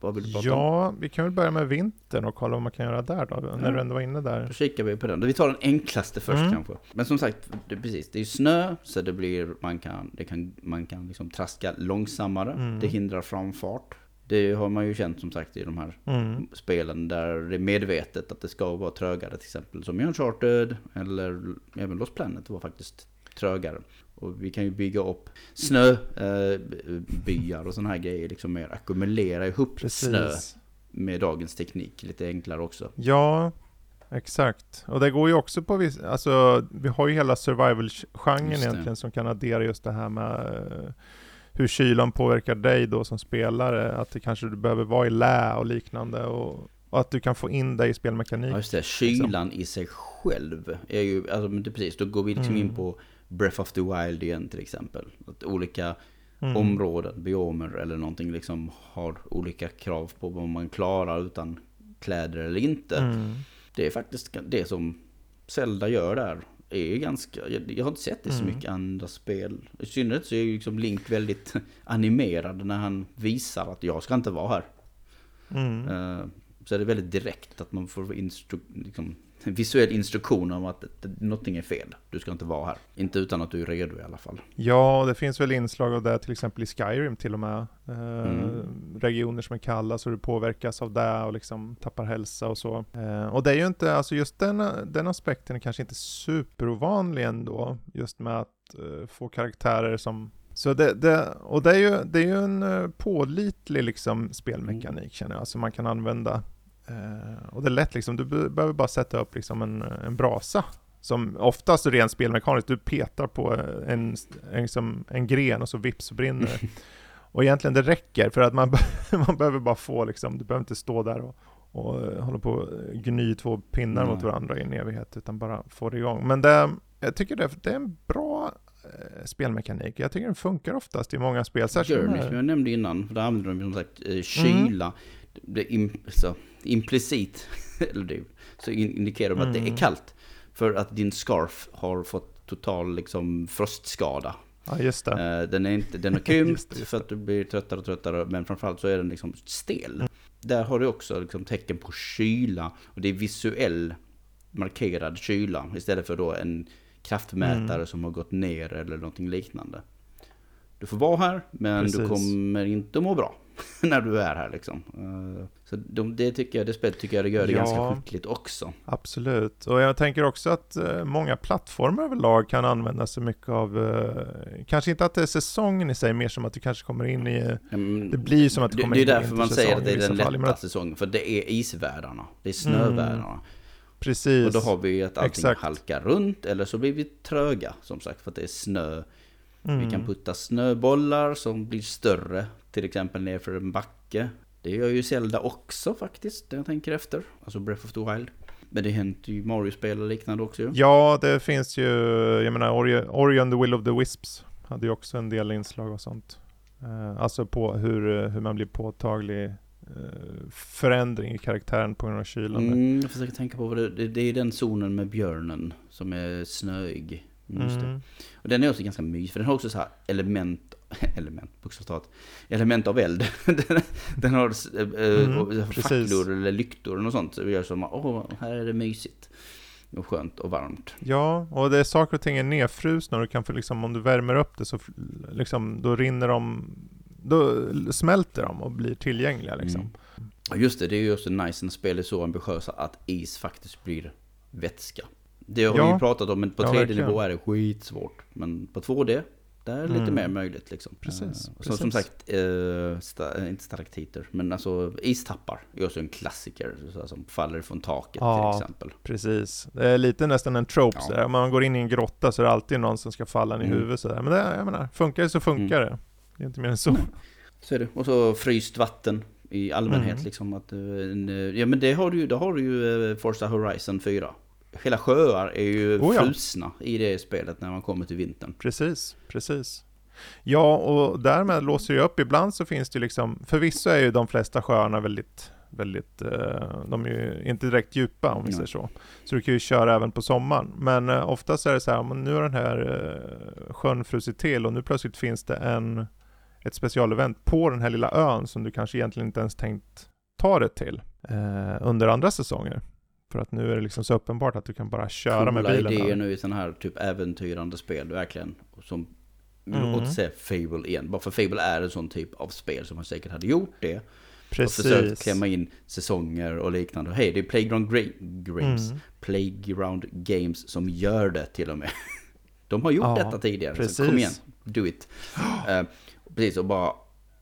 Vad vill du prata ja, om? vi kan väl börja med vintern och kolla vad man kan göra där då, ja. när du ändå var inne där. Då kikar vi på den. Vi tar den enklaste först mm. kanske. Men som sagt, det, precis, det är snö, så det blir, man kan, det kan, man kan liksom traska långsammare. Mm. Det hindrar framfart. Det har man ju känt som sagt i de här mm. spelen där det är medvetet att det ska vara trögare till exempel. Som i Uncharted eller även Lost Planet var faktiskt trögare. Och vi kan ju bygga upp snöbyar eh, och sådana här grejer. Liksom mer ackumulera ihop Precis. snö med dagens teknik. Lite enklare också. Ja, exakt. Och det går ju också på viss, alltså vi har ju hela survival-genren egentligen som kan addera just det här med eh, hur kylan påverkar dig då som spelare, att det kanske du behöver vara i lä och liknande och, och att du kan få in dig i spelmekanik. Ja just det, kylan liksom. i sig själv är ju, alltså det, precis, då går vi liksom mm. in på Breath of the Wild igen till exempel. Att olika mm. områden, biomer eller någonting liksom har olika krav på vad man klarar utan kläder eller inte. Mm. Det är faktiskt det som Zelda gör där är ganska, jag, jag har inte sett det så mm. mycket andra spel. I synnerhet så är ju liksom Link väldigt [LAUGHS] animerad när han visar att jag ska inte vara här. Mm. Uh, så är det väldigt direkt att man får instru liksom, visuell instruktion om att någonting är fel. Du ska inte vara här. Inte utan att du är redo i alla fall. Ja, det finns väl inslag av det till exempel i Skyrim till och med. Eh, mm. Regioner som är kalla så du påverkas av det och liksom tappar hälsa och så. Eh, och det är ju inte, alltså just den, den aspekten är kanske inte superovanlig ändå. Just med att eh, få karaktärer som så det, det, och det är ju, det är ju en uh, pålitlig liksom spelmekanik mm. känner jag, som man kan använda och det är lätt liksom, du behöver bara sätta upp liksom en, en brasa. Som oftast rent spelmekaniskt, du petar på en, en, liksom, en gren och så vips så brinner det. [LAUGHS] och egentligen det räcker för att man, [LAUGHS] man behöver bara få liksom, du behöver inte stå där och, och uh, hålla på och gny två pinnar mm. mot varandra i en evighet, utan bara få det igång. Men det, jag tycker det, det är en bra uh, spelmekanik. Jag tycker den funkar oftast i många spel. Journey som jag nämnde innan, för där använder de som sagt kyla. Mm. Det, det, så, implicit, [LAUGHS] eller det, så indikerar de att det är mm. kallt. För att din scarf har fått total liksom frostskada. Ja, just det. Eh, den är, inte, den är krympt [LAUGHS] för att du blir tröttare och tröttare, men framförallt så är den liksom stel. Mm. Där har du också liksom tecken på kyla, och det är visuell markerad kyla istället för då en kraftmätare mm. som har gått ner eller någonting liknande. Du får vara här, men Precis. du kommer inte att må bra. [LAUGHS] när du är här liksom. Eh, så de, det tycker jag, det spelet tycker jag det gör det ja, ganska skickligt också. Absolut, och jag tänker också att uh, många plattformar överlag kan använda sig mycket av, uh, kanske inte att det är säsongen i sig, mer som att du kanske kommer in i, mm, det blir som att du kommer det, in i Det är därför man säger att det är den lätta säsongen, för det är isvärdarna, det är snövärdarna. Mm. Precis. Och då har vi att allting Exakt. halkar runt, eller så blir vi tröga, som sagt, för att det är snö. Mm. Vi kan mm. putta snöbollar som blir större till exempel nerför en backe. Det gör ju Zelda också faktiskt, när jag tänker efter. Alltså Breath of the Wild. Men det händer ju Mario-spel och liknande också Ja, det finns ju, jag menar Orion the Will of the Wisps hade ju också en del inslag och sånt. Uh, alltså på hur, hur man blir påtaglig uh, förändring i karaktären på grund av kylan. Mm, jag försöker tänka på vad det, det, det är den zonen med björnen som är snöig. Mm. Och den är också ganska mysig, för den har också så här element [LAUGHS] element, bokstavligt element av eld. den, [LAUGHS] den, har äh, mm, facklor eller lyktor och sånt. Så vi gör som, åh, här är det mysigt. och skönt och varmt. Ja, och det är saker och ting är nedfrusna och du kan få liksom, om du värmer upp det så liksom, då rinner de, då smälter de och blir tillgängliga liksom. Mm. Och just det, det är ju också nice när spel är så ambitiösa att is faktiskt blir vätska. Det har ja. vi ju pratat om, men på 3D-nivå är det skitsvårt. Men på 2D, där är det lite mm. mer möjligt liksom. Precis. Uh, precis. Som sagt, uh, sta, inte stalaktiter, men alltså istappar är också en klassiker. Så, som faller från taket ja, till exempel. precis. Det är lite nästan en trope ja. sådär. Om man går in i en grotta så är det alltid någon som ska falla en i mm. huvudet sådär. Men det, jag menar, funkar det så funkar mm. det. Det är inte mer än så. Så är det. Och så fryst vatten i allmänhet mm. liksom. Att, ja men det har du ju, då har du ju Forza Horizon 4 hela sjöar är ju oh ja. frusna i det spelet när man kommer till vintern. Precis, precis. Ja, och därmed låser det upp. Ibland så finns det liksom, förvisso är ju de flesta sjöarna väldigt, väldigt, eh, de är ju inte direkt djupa om vi säger så. Så du kan ju köra även på sommaren. Men eh, oftast är det så här, nu har den här eh, sjön frusit till och nu plötsligt finns det en, ett specialevent på den här lilla ön som du kanske egentligen inte ens tänkt ta det till eh, under andra säsonger. För att nu är det liksom så uppenbart att du kan bara köra Coola med bilen. idéer nu i sådana här typ äventyrande spel, verkligen. Som, mm. låt säga Fable igen. Bara för Fable är en sån typ av spel som man säkert hade gjort det. Precis. Och försökt klämma in säsonger och liknande. Hej, det är Playground Games. Mm. Playground Games som gör det till och med. [LAUGHS] De har gjort ja, detta tidigare. Precis. Så kom igen, do it. Uh, [GASPS] precis, och bara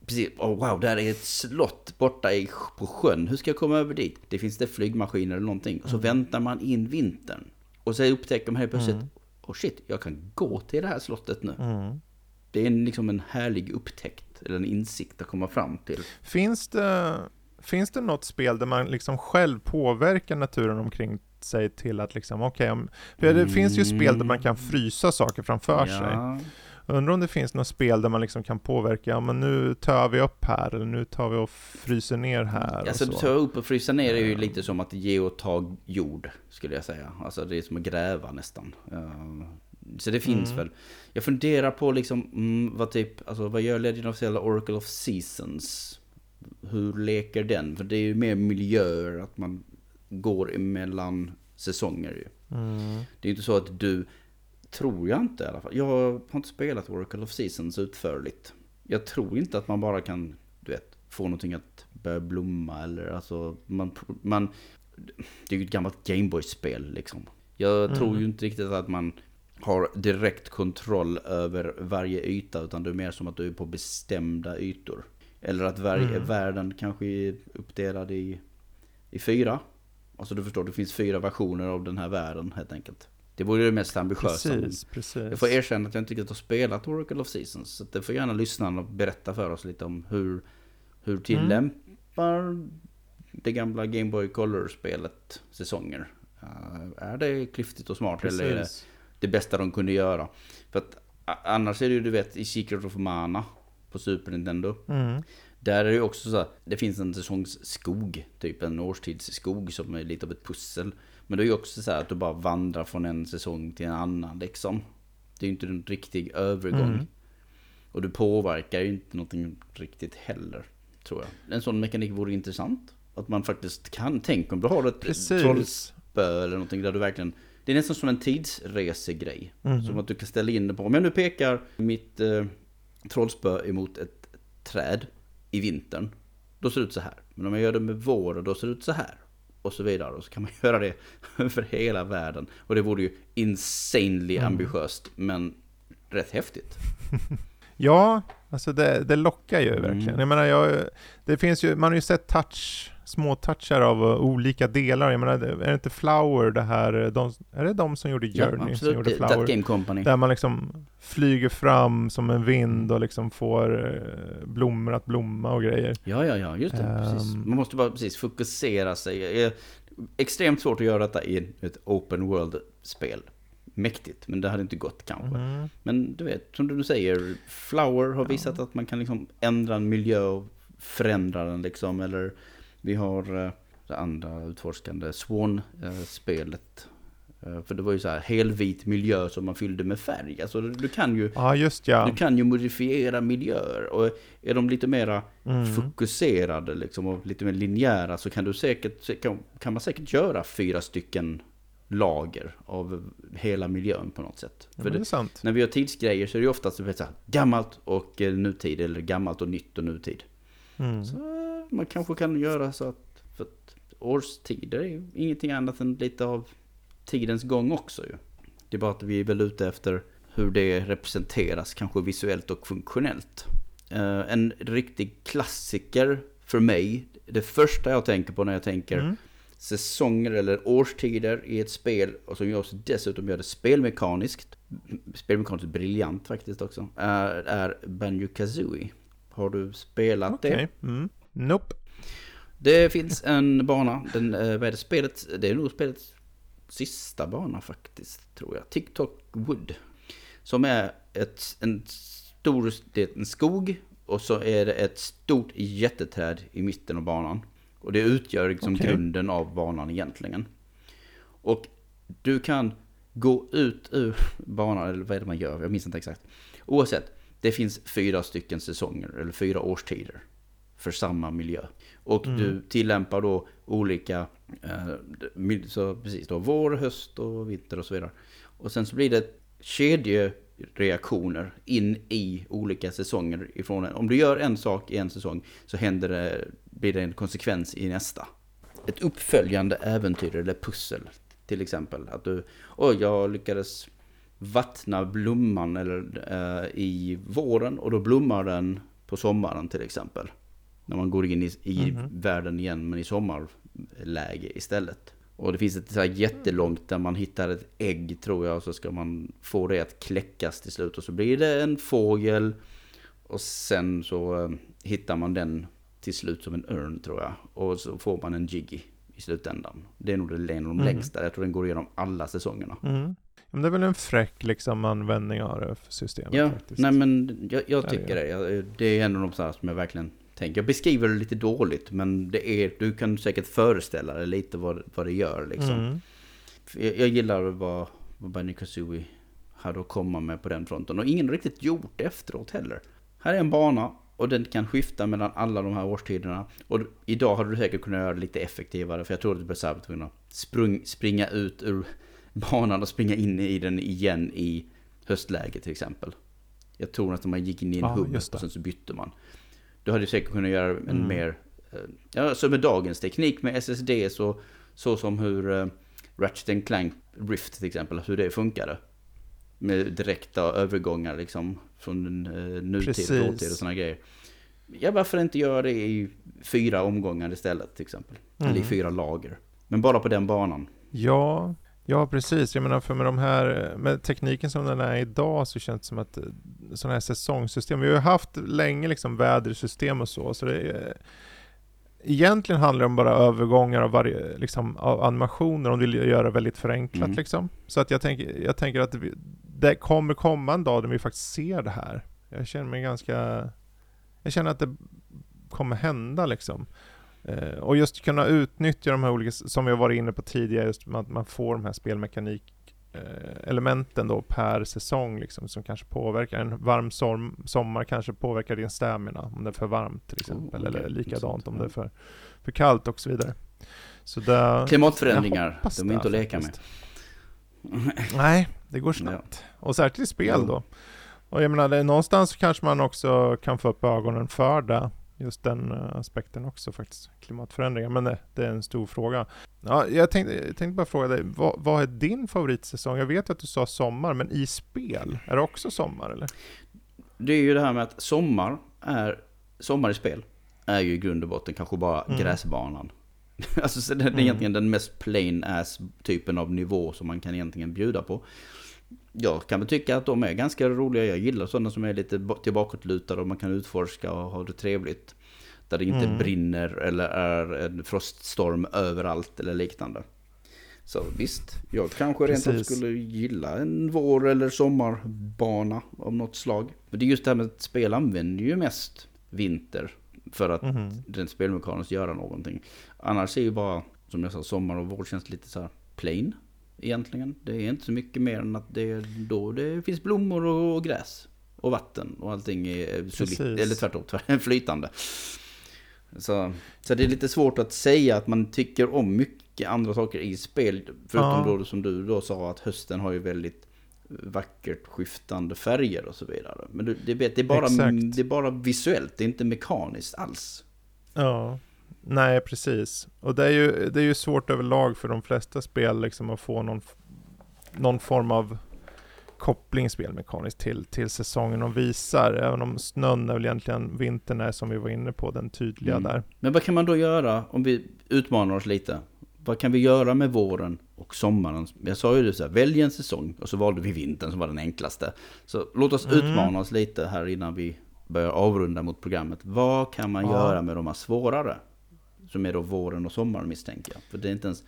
precis, oh, wow, där är ett slott borta i, på sjön. Hur ska jag komma över dit? Det finns det flygmaskiner eller någonting. Och så mm. väntar man in vintern. Och så upptäcker man helt plötsligt, mm. oh shit, jag kan gå till det här slottet nu. Mm. Det är en, liksom en härlig upptäckt, eller en insikt att komma fram till. Finns det, finns det något spel där man liksom själv påverkar naturen omkring sig till att liksom, okej, okay, för det finns ju spel där man kan frysa saker framför ja. sig. Undrar om det finns något spel där man liksom kan påverka, ja men nu tar vi upp här, eller nu tar vi och fryser ner här. Alltså och så. ta upp och frysa ner är ju lite som att ge och ta jord, skulle jag säga. Alltså det är som att gräva nästan. Så det finns mm. väl. Jag funderar på liksom, mm, vad typ, alltså vad gör Legend of Zelda Oracle of Seasons? Hur leker den? För det är ju mer miljöer, att man går emellan säsonger ju. Mm. Det är ju inte så att du Tror jag inte i alla fall. Jag har inte spelat Oracle of Seasons utförligt. Jag tror inte att man bara kan, du vet, få någonting att börja blomma eller alltså man, man det är ju ett gammalt Gameboy-spel liksom. Jag mm. tror ju inte riktigt att man har direkt kontroll över varje yta utan det är mer som att du är på bestämda ytor. Eller att varje mm. världen kanske är uppdelad i, i fyra. Alltså du förstår, det finns fyra versioner av den här världen helt enkelt. Det vore det mest ambitiösa. Precis, precis. Jag får erkänna att jag inte riktigt har spelat Oracle of Seasons. Så det får gärna lyssnarna berätta för oss lite om hur, hur tillämpar mm. det gamla Game Boy Color-spelet säsonger. Uh, är det klyftigt och smart precis. eller är det det bästa de kunde göra? För att annars är det ju du vet i Secret of Mana på Super Nintendo. Mm. Där är det ju också så att det finns en säsongsskog, typ en årstidsskog som är lite av ett pussel. Men det är ju också så att du bara vandrar från en säsong till en annan liksom. Det är ju inte en riktig övergång. Mm. Och du påverkar ju inte någonting riktigt heller, tror jag. En sån mekanik vore intressant. Att man faktiskt kan, tänk om du har ett Precis. trollspö eller någonting där du verkligen det är nästan som en tidsresegrej. Mm. Som att du kan ställa in det på. Om jag nu pekar mitt eh, trollspö emot ett träd i vintern. Då ser det ut så här. Men om jag gör det med våren då ser det ut så här och så vidare. Och så kan man [LAUGHS] göra det över hela världen. Och det vore ju insanely mm. ambitiöst, men rätt häftigt. [LAUGHS] ja, alltså det, det lockar ju verkligen. Mm. Jag menar, jag, det finns ju, man har ju sett touch små touchar av uh, olika delar. Jag menar, är det inte Flower det här, uh, de, är det de som gjorde Journey? Ja, som gjorde Flower? That Game Company. Där man liksom flyger fram som en vind och liksom får uh, blommor att blomma och grejer. Ja, ja, ja, just det. Um, precis. Man måste bara precis fokusera sig. Extremt svårt att göra detta i ett open world-spel. Mäktigt, men det hade inte gått kanske. Mm. Men du vet, som du säger, Flower har visat ja. att man kan liksom ändra en miljö och förändra den liksom, eller vi har eh, det andra utforskande Swan-spelet. Eh, för det var ju så här helvit miljö som man fyllde med färg. Alltså du kan ju, ja, just ja. du kan ju modifiera miljöer. Och är de lite mera mm. fokuserade liksom, och lite mer linjära så kan, du säkert, kan, kan man säkert göra fyra stycken lager av hela miljön på något sätt. Ja, det när vi gör tidsgrejer så är det oftast så här, gammalt och eh, nutid, eller gammalt och nytt och nutid. Mm. Så man kanske kan göra så att, för att årstider är ju ingenting annat än lite av tidens gång också ju. Det är bara att vi är väl ute efter hur det representeras, kanske visuellt och funktionellt. Eh, en riktig klassiker för mig, det första jag tänker på när jag tänker Mm. säsonger eller årstider i ett spel och som jag också dessutom gör det spelmekaniskt, spelmekaniskt briljant faktiskt också, är, är Banjo Kazooie. Har du spelat det? Okej. Mm. Nope. Det finns en bana, den, eh, vad är det spelet? Det är nog spelets sista bana faktiskt, tror jag. TikTok Wood. Som är ett, en stor, det är en skog och så är det ett stort jätteträd i mitten av banan. Och det utgör liksom Okej. grunden av banan egentligen. Och du kan gå ut ur banan, eller vad är det man gör? Jag minns inte exakt. Oavsett, det finns fyra stycken säsonger, eller fyra årstider. För samma miljö. Och Mm. du tillämpar då olika, eh, så precis då, vår, höst och vinter och så vidare. Och sen så blir det kedjereaktioner in i olika säsonger ifrån en. Om du gör en sak i en säsong så händer det, blir det en konsekvens i nästa. Ett uppföljande äventyr eller pussel till exempel. Att du, oj jag lyckades vattna blomman eller, eh, i våren och då blommar den på sommaren till exempel. När man går in i, i Mhm. världen igen men i sommarläge istället. Och det finns ett så här jättelångt där man hittar ett ägg tror jag och så ska man få det att kläckas till slut och så blir det en fågel och sen så eh, hittar man den till slut som en örn tror jag och så får man en jiggy i slutändan. Det är nog det en av de Mhm. längsta, jag tror den går igenom alla säsongerna. Mm. Men det är väl en fräck liksom användning av det för systemet Ja, faktiskt. nej men jag, jag Ja, tycker det det. Det är en av de så här som jag verkligen tänker. Jag beskriver det lite dåligt men det är, du kan säkert föreställa dig lite vad, vad det gör liksom. Mm. Jag, jag gillar vad, vad Benny Kazooie hade att komma med på den fronten. Och ingen har riktigt gjort det efteråt heller. Här är en bana och den kan skifta mellan alla de här årstiderna. Och idag hade du säkert kunnat göra det lite effektivare. För jag tror att du tvungen att sprung, springa ut ur banan och springa in i den igen i höstläge till exempel. Jag tror att man gick in i en just det. och sen så bytte man. Du hade säkert kunnat göra en Mm. mer... eh, Ja, så med dagens teknik med SSD så, så som hur uh, Ratchet Clank Rift till exempel, hur det funkade. Med direkta övergångar liksom från uh, nutid till dåtid och sådana grejer. Ja, varför inte göra det i fyra omgångar istället till exempel? Eller i Mm. fyra lager. Men bara på den banan. Ja, ja precis. Jag menar för med de här, med tekniken som den är idag så känns det som att sådana här säsongssystem, vi har ju haft länge liksom vädersystem och så, så det är, Egentligen handlar det om bara övergångar av, varje, liksom, av animationer om du vill göra väldigt förenklat Mm. liksom. Så att jag tänker, jag tänker att vi, det kommer komma en dag där vi faktiskt ser det här. Jag känner mig ganska... Jag känner att det kommer hända liksom. Eh, och just kunna utnyttja de här olika, som vi har varit inne på tidigare, just att man får de här spelmekanik eh, elementen då per säsong liksom, som kanske påverkar. En varm som, sommar kanske påverkar din stamina om det är för varmt till exempel. okej. Eller likadant om det är för, för kallt och så vidare. Så jag Klimatförändringar, de är inte att leka med. Nej, det går snabbt. Och särskilt i spel då. Och jag menar, någonstans kanske man också kan få upp ögonen för det. Just den eh, aspekten också faktiskt. Klimatförändringar. Men det, det är en stor fråga. Ja, jag, tänkte, jag tänkte bara fråga dig, vad, vad är din favoritsäsong? Jag vet att du sa sommar, men i spel, är det också sommar eller? Det är ju det här med att sommar är, sommar i spel är ju i grund och botten kanske bara Mm. gräsbanan. [LAUGHS] alltså så det är Mm. egentligen den mest plain ass typen av nivå som man kan egentligen bjuda på. Jag kan väl tycka att de är ganska roliga. Jag gillar sådana som är lite ba- tillbakåtlutade och man kan utforska och ha det trevligt. Där det inte Mm. brinner eller är en froststorm överallt eller liknande. Så visst, jag kanske rent av skulle gilla en vår eller sommarbana av något slag. Men det är just det här med att spel använder ju mest vinter för att rent spelmekaniskt göra någonting. Annars är ju bara, som jag sa, sommar och vår känns lite så här plain egentligen. Det är inte så mycket mer än att det är då det finns blommor och, gräs. Och vatten och allting är solitt, eller tvärtom, tvär- [LAUGHS] flytande. Så, så det är lite svårt att säga att man tycker om mycket mycket andra saker i spel. Förutom Ja. då som du då sa att hösten har ju väldigt vackert skiftande färger och så vidare. Men du, det, vet, det, är bara, Exakt. det är bara visuellt, det är inte mekaniskt alls. Ja, nej precis. Och det är ju, det är ju svårt överlag för de flesta spel liksom att få någon, någon form av koppling spelmekaniskt till, till säsongen de visar. Även om snön är väl egentligen vintern är som vi var inne på, den tydliga Mm. där. Men vad kan man då göra om vi utmanar oss lite? Vad kan vi göra med våren och sommaren? Jag sa ju det så här, välj en säsong och så valde vi vintern som var den enklaste. Så låt oss Mm. utmana oss lite här innan vi börjar avrunda mot programmet. Vad kan man Ja. göra med de här svårare? Som är då våren och sommaren misstänker jag. För det är inte ens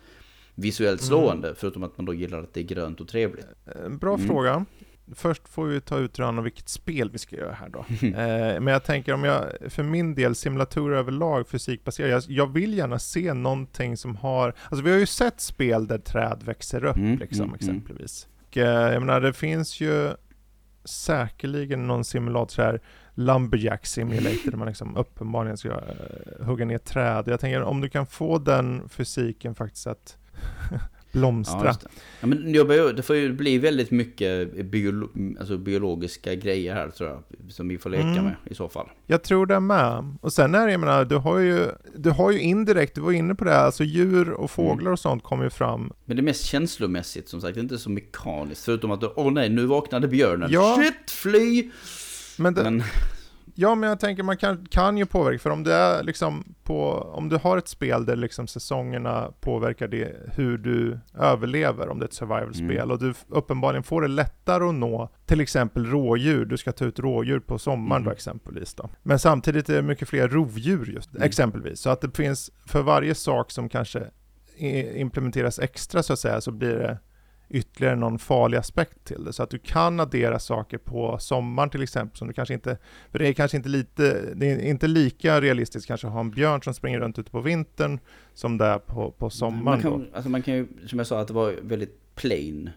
visuellt slående, förutom att man då gillar att det är grönt och trevligt. Eh, Bra Mm. fråga. Först får vi ta ut rön om vilket spel vi ska göra här då. [LAUGHS] eh, men jag tänker om jag, för min del, simulatorer överlag, fysikbaserade, jag, jag vill gärna se någonting som har, alltså vi har ju sett spel där träd växer upp Mm, liksom mm, exempelvis. Och, eh, jag menar det finns ju säkerligen någon simulator här, Lumberjack Simulator, där man liksom uppenbarligen ska eh, hugga ner träd. Jag tänker om du kan få den fysiken faktiskt att [LAUGHS] blomstra. just det. Ja, men det får ju bli väldigt mycket biolo alltså biologiska grejer här tror jag. Som vi får leka Mm. med i så fall. Jag tror det med. Och sen är det, jag menar, du har ju, du har ju indirekt, du var inne på det här, alltså djur och fåglar och sånt kommer ju fram. Men det är mest känslomässigt som sagt, inte så mekaniskt. Förutom att, åh nej, nu vaknade björnen. Ja. Shit, fly! Men, det, Men, ja, men jag tänker man kan, kan ju påverka, för om det är liksom på, om du har ett spel där liksom säsongerna påverkar det, hur du överlever, om det är ett survival-spel, Mm. och du uppenbarligen får det lättare att nå till exempel rådjur, du ska ta ut rådjur på sommaren Mm. då exempelvis då. Men samtidigt är det mycket fler rovdjur just, Mm. exempelvis, så att det finns, för varje sak som kanske implementeras extra så att säga, så blir det ytterligare någon farlig aspekt till det. Så att du kan addera saker på sommaren till exempel, som du kanske inte, för det är kanske inte lite, det är inte lika realistiskt kanske att ha en björn som springer runt ute på vintern, som det är på, på sommaren man, kan, alltså man kan ju, som jag sa, att det var väldigt plain.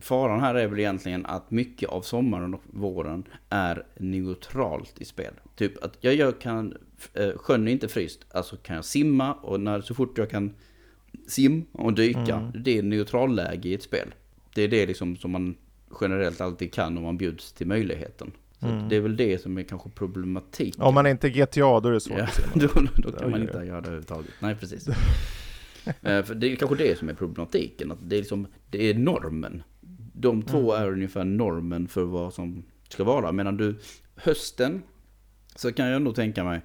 Faran här är väl egentligen att mycket av sommaren och våren är neutralt i spel. Typ att jag, jag kan, eh, sjön är inte fryst, alltså kan jag simma och när, så fort jag kan sim och dyka, Mm. det är neutralläge i ett spel. Det är det liksom som man generellt alltid kan om man bjuds till möjligheten. Så Mm. det är väl det som är kanske problematik. Om man inte är GTA, då är det svårt Ja, [LAUGHS] då, då kan man inte göra det överhuvudtaget. Nej, precis. [LAUGHS] Eh, För det är kanske det som är problematiken. Att det, är liksom, det är normen. De två Mm. är ungefär normen för vad som ska vara. Medan du, hösten, så kan jag nog tänka mig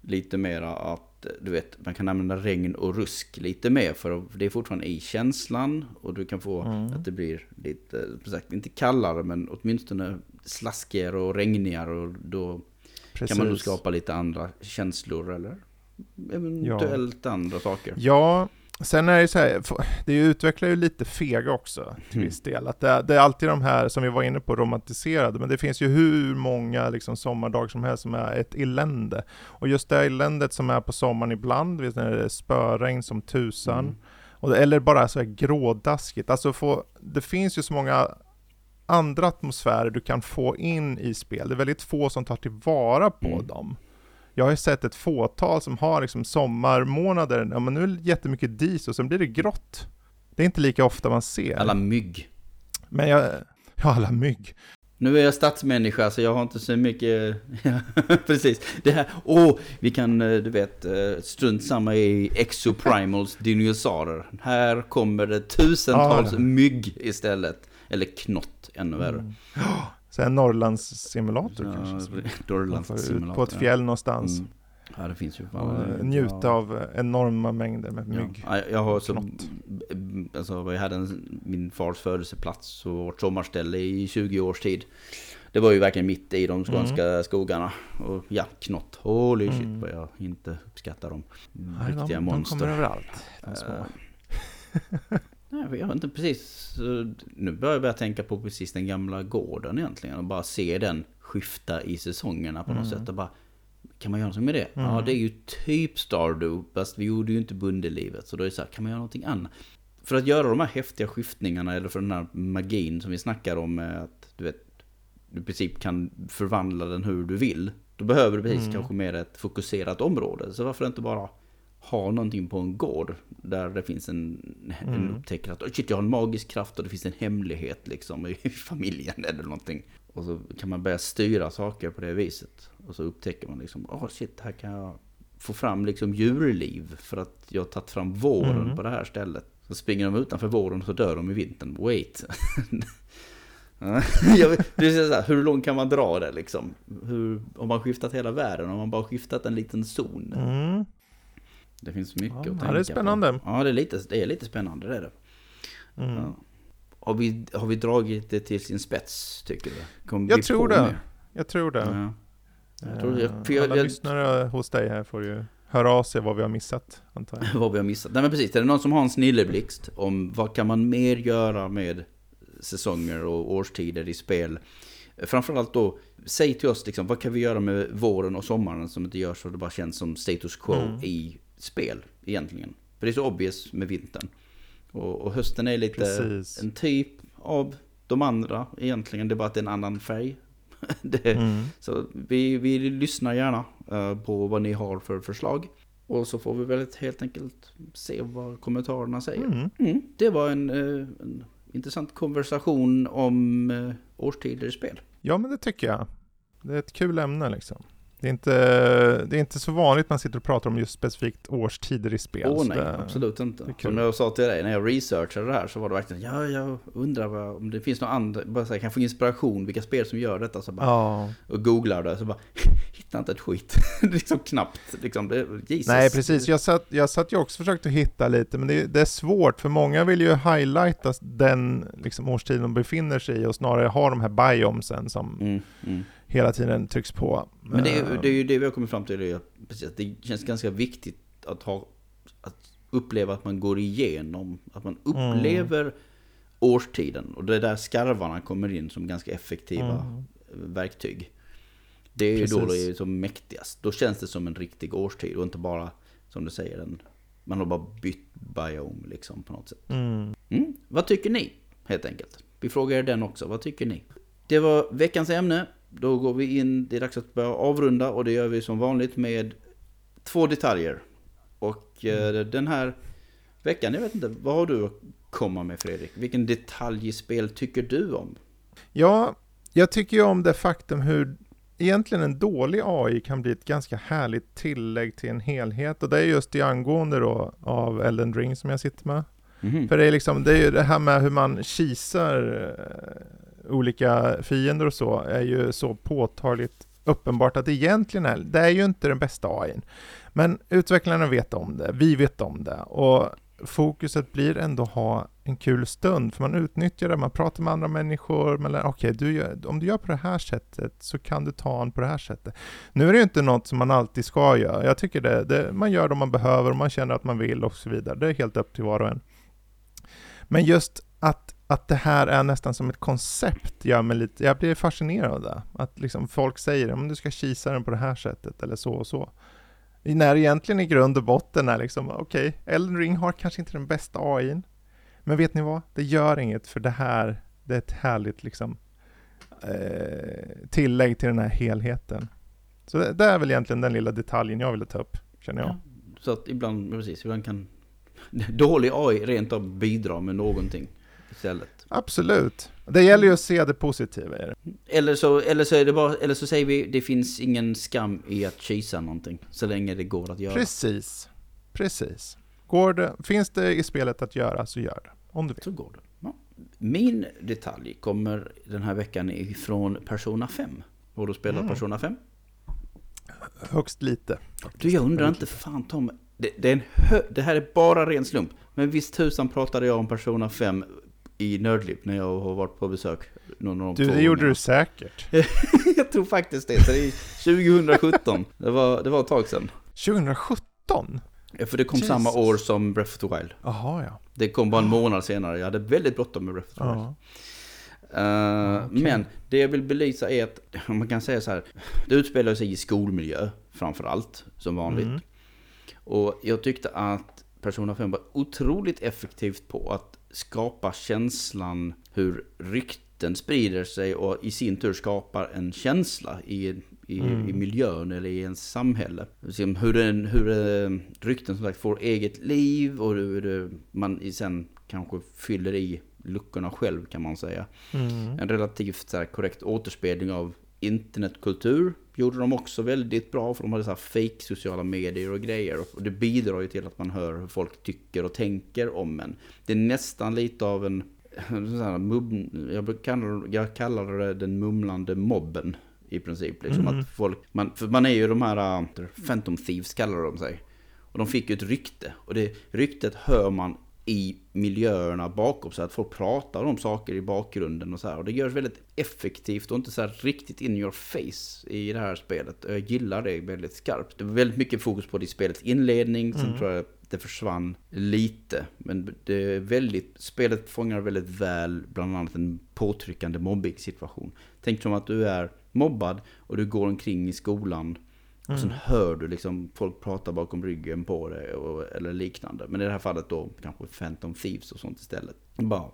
lite mera att du vet, man kan använda regn och rusk lite mer. För det är fortfarande i känslan. Och du kan få Mm. att det blir lite, sagt, inte kallare men åtminstone slaskigare och regnigare. Och då Precis. kan man nog skapa lite andra känslor eller eventuellt andra saker. Ja, sen är det så här, det utvecklar ju lite fega också till Mm. viss del. Att det, det är alltid de här, som vi var inne på, romantiserade, men det finns ju hur många liksom, sommardagar som helst som är ett elände. Och just det eländet som är på sommaren ibland, vet när det är spöregn som tusan, Mm. och, eller bara så här grådaskigt. Alltså få, det finns ju så många andra atmosfärer du kan få in i spel. Det är väldigt få som tar tillvara på Mm. dem. Jag har ju sett ett fåtal som har liksom sommarmånader, ja men nu är det jättemycket dis och sen blir det grått. Det är inte lika ofta man ser. Alla mygg. Men jag, ja alla mygg. Nu är jag stadsmänniska så jag har inte så mycket... [LAUGHS] Precis. Det här, åh, vi kan, eh, du vet, eh, strunt samma i Exoprimals dinosaurier. Här kommer det tusentals Ja. mygg istället. Eller knott, ännu värre. Mm. [GASPS] Så en Norrlandssimulator Ja, kanske. Man Norrlands får ut simulator, på ett fjäll någonstans. Mm. Ja, det finns ju. Och eh, Ja. njuta av eh, enorma mängder med mygg. Ja, jag har så, alltså, jag hade en, min fars födelseplats och vårt sommarställe i 20 års tid. Det var ju verkligen mitt i de skånska skogarna. Och ja, knott. Holy shit Mm. vad jag inte uppskattar dem. Nej, Riktiga de, de monster. kommer överallt. De små. [LAUGHS] Nej, jag vet inte precis. Nu börjar jag börja tänka på precis den gamla gården egentligen. Och bara se den skifta i säsongerna på något Mm. sätt. Och bara, kan man göra någonting med det? Ja, Mm. det är ju typ Stardew. Fast vi gjorde ju inte bondelivet. Så då är det så här, kan man göra någonting annat? För att göra de här häftiga skiftningarna, eller för den här magin som vi snackar om. Att du vet, du i princip kan förvandla den hur du vill. Då behöver du precis Mm. kanske mer ett fokuserat område. Så varför inte bara ha någonting på en gård där det finns en, en Mm. upptäcker att "Oj, shit, jag har en magisk kraft och det finns en hemlighet liksom i [LAUGHS] familjen eller någonting. Och så kan man börja styra saker på det viset. Och så upptäcker man liksom, åh shit, här kan jag få fram liksom djurliv för att jag har tagit fram våren Mm. på det här stället. Så springer de utanför våren och så dör de i vintern. Wait. Ja, [LAUGHS] jag vet- det är så här, hur långt kan man dra det liksom? Hur, om man skiftat hela världen, om man bara skiftat en liten zon. Mm. Det finns mycket Ja, att tänka det är spännande. På. Ja, det är, lite, det är lite spännande, det är det. Mm. Ja. Har, vi, har vi dragit det till sin spets, tycker du? Kom Jag tror på det. Jag tror det. Ja. Jag tror- Eh, jag- för jag- Alla jag- lyssnare hos dig här får ju höra av sig vad vi har missat, antar jag. [LAUGHS] vad vi har missat. Nej men precis, är det någon som har en snilleblixt om vad kan man mer göra med säsonger och årstider i spel? Framförallt då, säg till oss liksom, vad kan vi göra med våren och sommaren som inte gör så det bara känns som status quo Mm. i spel egentligen. För det är så obvious med vintern. Och, och hösten är lite Precis. en typ av de andra egentligen, det är bara att det är en annan färg. [LAUGHS] det, Mm. så vi, vi lyssnar gärna eh, på vad ni har för förslag. Och så får vi väl helt enkelt se vad kommentarerna säger. Mm. Mm, det var en, eh, en intressant konversation om eh, årstider i spel. Ja, men det tycker jag. Det är ett kul ämne liksom. Det är, inte, det är inte så vanligt man sitter och pratar om just specifikt årstider i spel. Åh så nej, det- absolut inte. Som jag sa till dig när jag researchade det här så var det verkligen ja, jag undrar vad, om det finns något annat, bara så här, kan jag få inspiration, vilka spel som gör detta? Så bara, Ja, Och googlar det så bara, [LAUGHS] hittar inte ett skit. [LAUGHS] liksom knappt, liksom, det, Jesus. nej precis. Jag satt, jag satt ju också och försökte hitta lite, men det, det är svårt för många vill ju highlighta den liksom, årstiden de befinner sig i och snarare ha de här biomsen som Mm, mm. Hela tiden trycks på. Men det är, Eh, det är ju det vi har kommit fram till, det, att, känns ganska viktigt att ha, att uppleva att man går igenom, att man Mm. upplever årstiden. Och det är där skarvarna kommer in som ganska effektiva Mm. verktyg. Det är ju då det är som mäktigast. Då känns det som en riktig årstid och inte bara, som du säger, en, man har bara bytt biome liksom på något sätt. Mm. Mm. Vad tycker ni? Helt enkelt. Vi frågar er den också. Vad tycker ni? Det var veckans ämne. Då går vi in, det är dags att börja avrunda och det gör vi som vanligt med två detaljer. Och eh, den här veckan, jag vet inte, vad har du att komma med Fredrik? Vilken detalj i spel tycker du om? Ja, jag tycker ju om det faktum hur egentligen en dålig AI kan bli ett ganska härligt tillägg till en helhet. Och det är just det angående då av Elden Ring som jag sitter med. Mhm. För det är liksom, det är ju det här med hur man kisar eh, olika fiender och så, är ju så påtagligt uppenbart att det egentligen är, det är ju inte den bästa AIn. Men utvecklarna vet om det, vi vet om det och fokuset blir ändå att ha en kul stund, för man utnyttjar det, man pratar med andra människor, man lär, okej, du om du gör på det här sättet så kan du ta en på det här sättet. Nu är det ju inte något som man alltid ska göra, jag tycker det, det man gör det man behöver, om man känner att man vill och så vidare, det är helt upp till var och en. Men just att, att det här är nästan som ett koncept gör mig lite, jag blir fascinerad av det. Att liksom folk säger om du ska kisa den på det här sättet eller så och så. När egentligen i grund och botten är liksom, okej, Elden Ring har kanske inte den bästa AIn. Men vet ni vad? Det gör inget för det här, det är ett härligt liksom eh, tillägg till den här helheten. Så det, det är väl egentligen den lilla detaljen jag ville ta upp, känner jag. Ja, så att ibland, precis, ibland kan [LAUGHS] dålig AI rent av bidra med någonting istället. Absolut. Det gäller ju att se det positiva i det. Eller så, eller så är det bara, eller så säger vi det finns ingen skam i att kisa någonting. Så länge det går att göra. Precis. Precis. Går det, finns det i spelet att göra så gör det. Om du vill. Så går det. Ja. Min detalj kommer den här veckan ifrån Persona 5. Har du spelat Mm. Persona 5? Högst lite. Du, jag undrar inte fan Tom. Det, det, är en hö, det här är bara ren slump. Men visst tusan pratade jag om Persona 5 i Nördliv när jag har varit på besök. Någon av de Du, det gjorde du säkert. [LAUGHS] jag tror faktiskt det. Så det är 2017. [LAUGHS] Det var, det var ett tag sedan. 2017? Ja, För det kom Jesus. samma år som Breath of the Wild. Jaha, ja. Det kom bara en månad senare. Jag hade väldigt bråttom med Breath of the Wild. ja. Eh, Okej. Men det jag vill belysa är att, om man kan säga så här, det utspelar sig i skolmiljö framför allt, som vanligt. Mm. Och jag tyckte att Persona 5 var otroligt effektivt på att skapa känslan hur rykten sprider sig och i sin tur skapar en känsla i, i, mm. i miljön eller i ens samhälle. Hur, den, hur eh, rykten som sagt får eget liv och hur man sen kanske fyller i luckorna själv kan man säga. Mm. En relativt så här, korrekt återspegling av internetkultur gjorde de också väldigt bra för de hade så här fake sociala medier och grejer. Och det bidrar ju till att man hör hur folk tycker och tänker om en. Det är nästan lite av en, mum, jag, kallar, jag kallar det den mumlande mobben i princip. Liksom mm. att folk, man, för man är ju de här uh, Phantom Thieves kallar de sig. Och de fick ju ett rykte. Och det ryktet hör man i miljöerna bakom så att folk pratar om saker i bakgrunden och så här. Och det görs väldigt effektivt och inte så här riktigt in your face i det här spelet. Jag gillar det väldigt skarpt. Det var väldigt mycket fokus på det i spelets inledning. Sen mm. tror jag det försvann lite. Men det är väldigt, spelet fångar väldigt väl bland annat en påtryckande mobbing-situation. Tänk som att du är mobbad och du går omkring i skolan och sen mm. hör du liksom folk prata bakom ryggen på dig och, eller liknande. Men i det här fallet då kanske Phantom Thieves och sånt istället. Bara,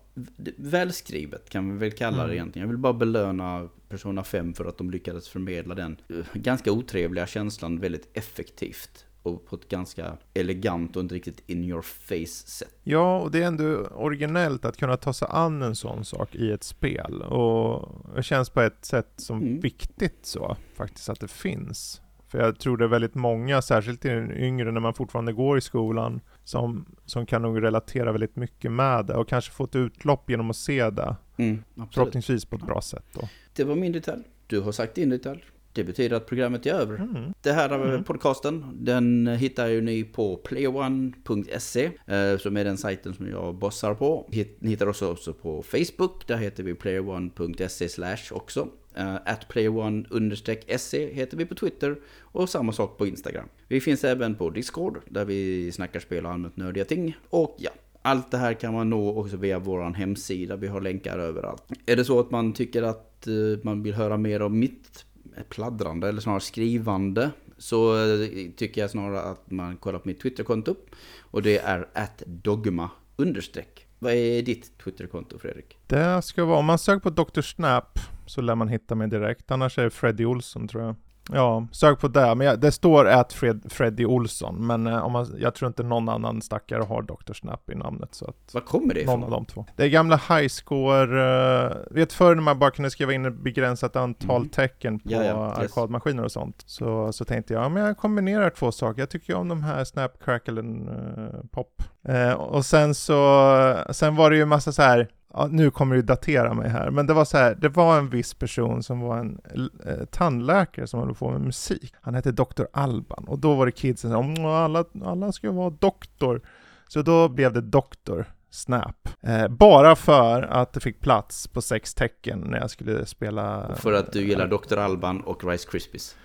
välskrivet kan vi väl kalla det mm. egentligen. Jag vill bara belöna Persona 5 för att de lyckades förmedla den uh, ganska otrevliga känslan väldigt effektivt och på ett ganska elegant och inte riktigt in your face sätt. Ja, och det är ändå originellt att kunna ta sig an en sån sak i ett spel. Och det känns på ett sätt som mm. viktigt så, faktiskt, att det finns. För jag tror det är väldigt många, särskilt i den yngre när man fortfarande går i skolan, som, som kan nog relatera väldigt mycket med det och kanske få ett utlopp genom att se det. Mm, förhoppningsvis på ett bra sätt då. Det var min detalj. Du har sagt din detalj. Det betyder att programmet är över. Mm. Det här mm. podcasten, den hittar ju ni på playone.se, eh, som är den sajten som jag bossar på. Ni hittar oss också på Facebook, där heter vi playone.se också. Uh, at playone-se heter vi på Twitter och samma sak på Instagram. Vi finns även på Discord där vi snackar spel och allmänt nördiga ting. Och ja, allt det här kan man nå också via vår hemsida. Vi har länkar överallt. Är det så att man tycker att eh, man vill höra mer om mitt pladdrande eller snarare skrivande så eh, tycker jag snarare att man kollar på mitt Twitterkonto. Och det är at dogma understreck. Vad är ditt Twitterkonto Fredrik? Det ska vara, om man söker på Dr. Snap så lär man hitta mig direkt. Annars är det Freddy Olsson tror jag. Ja, sök på det. Men jag, det står att Fred, Freddy Olsson, men eh, om man, jag tror inte någon annan stackare har Dr. Snap i namnet. Så att Vad kommer det ifrån? Någon av de två. Det är gamla highscore, uh, vet förr när man bara kunde skriva in ett begränsat antal mm. tecken på ja, ja. arkadmaskiner och sånt. Så, så tänkte jag, ja, men jag kombinerar två saker. Jag tycker ju om de här Snap, Crackle uh, Pop. Uh, och sen så, sen var det ju massa så här ja, nu kommer du datera mig här, men det var så här, det var en viss person som var en eh, tandläkare som höll på med musik. Han hette Dr. Alban och då var det kidsen som alla, alla ska vara doktor. Så då blev det Doktor Snap. Eh, bara för att det fick plats på sex tecken när jag skulle spela... För att du gillar Dr. Alban och Rice Krispies.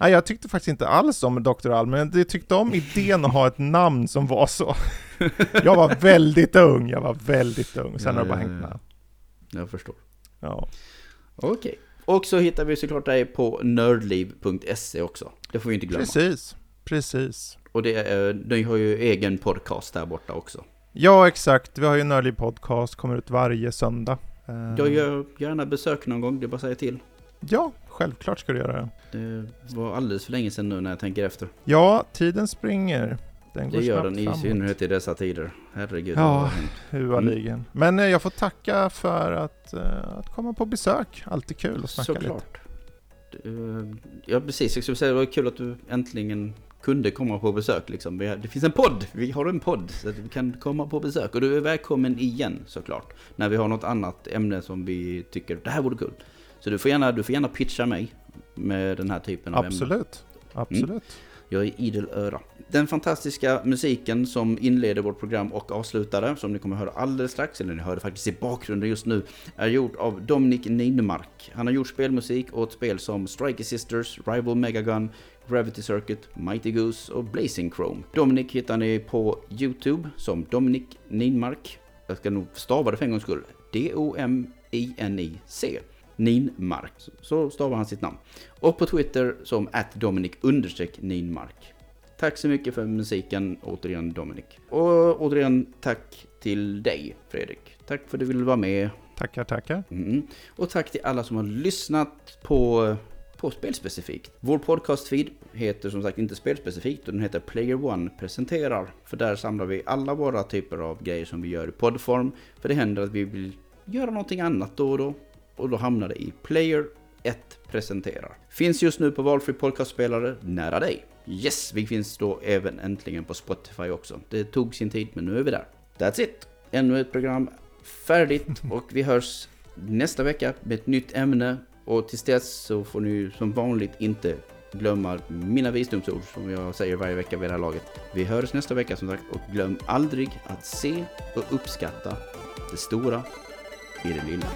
Nej, jag tyckte faktiskt inte alls om Dr. Alban, men jag tyckte om idén att ha ett namn som var så. [LAUGHS] Jag var väldigt ung, jag var väldigt ung. Sen ja, har det bara ja, hängt med. Jag förstår. Ja. Okej. Okay. Och så hittar vi såklart dig på nördliv.se också. Det får vi inte glömma. Precis, precis. Och det är, ni har ju egen podcast där borta också. Ja, exakt. Vi har ju Nördliv podcast, kommer ut varje söndag. Jag gör gärna besök någon gång, det är bara att säga till. Ja, självklart ska du göra det. Det var alldeles för länge sedan nu när jag tänker efter. Ja, tiden springer. Den går det gör den i synnerhet i dessa tider. Herregud. Ja, hualigen. Mm. Men eh, jag får tacka för att, uh, att komma på besök. Alltid kul att snacka Såklart. lite. Uh, ja, precis. Jag skulle säga det var kul att du äntligen kunde komma på besök. Liksom. Det finns en podd, vi har en podd så att vi kan komma på besök. Och du är välkommen igen såklart. När vi har något annat ämne som vi tycker det här vore kul. Så du får gärna, du får gärna pitcha mig med den här typen av Absolut. ämnen. Absolut. Mm. Jag är idel öra. Den fantastiska musiken som inleder vårt program och avslutar det, som ni kommer att höra alldeles strax, eller ni hörde faktiskt i bakgrunden just nu, är gjord av Dominic Nienmark. Han har gjort spelmusik åt spel som Strike Sisters, Rival Megagun, Gravity Circuit, Mighty Goose och Blazing Chrome. Dominic hittar ni på YouTube som Dominic Ninmark. Jag ska nog stava det för en gångs skull. D-O-M-I-N-I-C. Ninmark. Så stavar han sitt namn. Och på Twitter som Dominic Ninmark. Tack så mycket för musiken, återigen Dominic. Och återigen tack till dig, Fredrik. Tack för att du ville vara med. Tackar, tackar. Mm. Och tack till alla som har lyssnat på på spelspecifikt. Vår podcastfeed heter som sagt inte spelspecifikt och den heter Player One presenterar. För där samlar vi alla våra typer av grejer som vi gör i poddform. För det händer att vi vill göra någonting annat då och då. Och då hamnar det i Player 1 presenterar. Finns just nu på valfri podcastspelare nära dig. Yes, vi finns då även äntligen på Spotify också. Det tog sin tid men nu är vi där. That's it! Ännu ett program färdigt [LAUGHS] och vi hörs nästa vecka med ett nytt ämne. Och tills dess så får ni som vanligt inte glömma mina visdomsord som jag säger varje vecka vid det här laget. Vi hörs nästa vecka som sagt och glöm aldrig att se och uppskatta det stora i det lilla.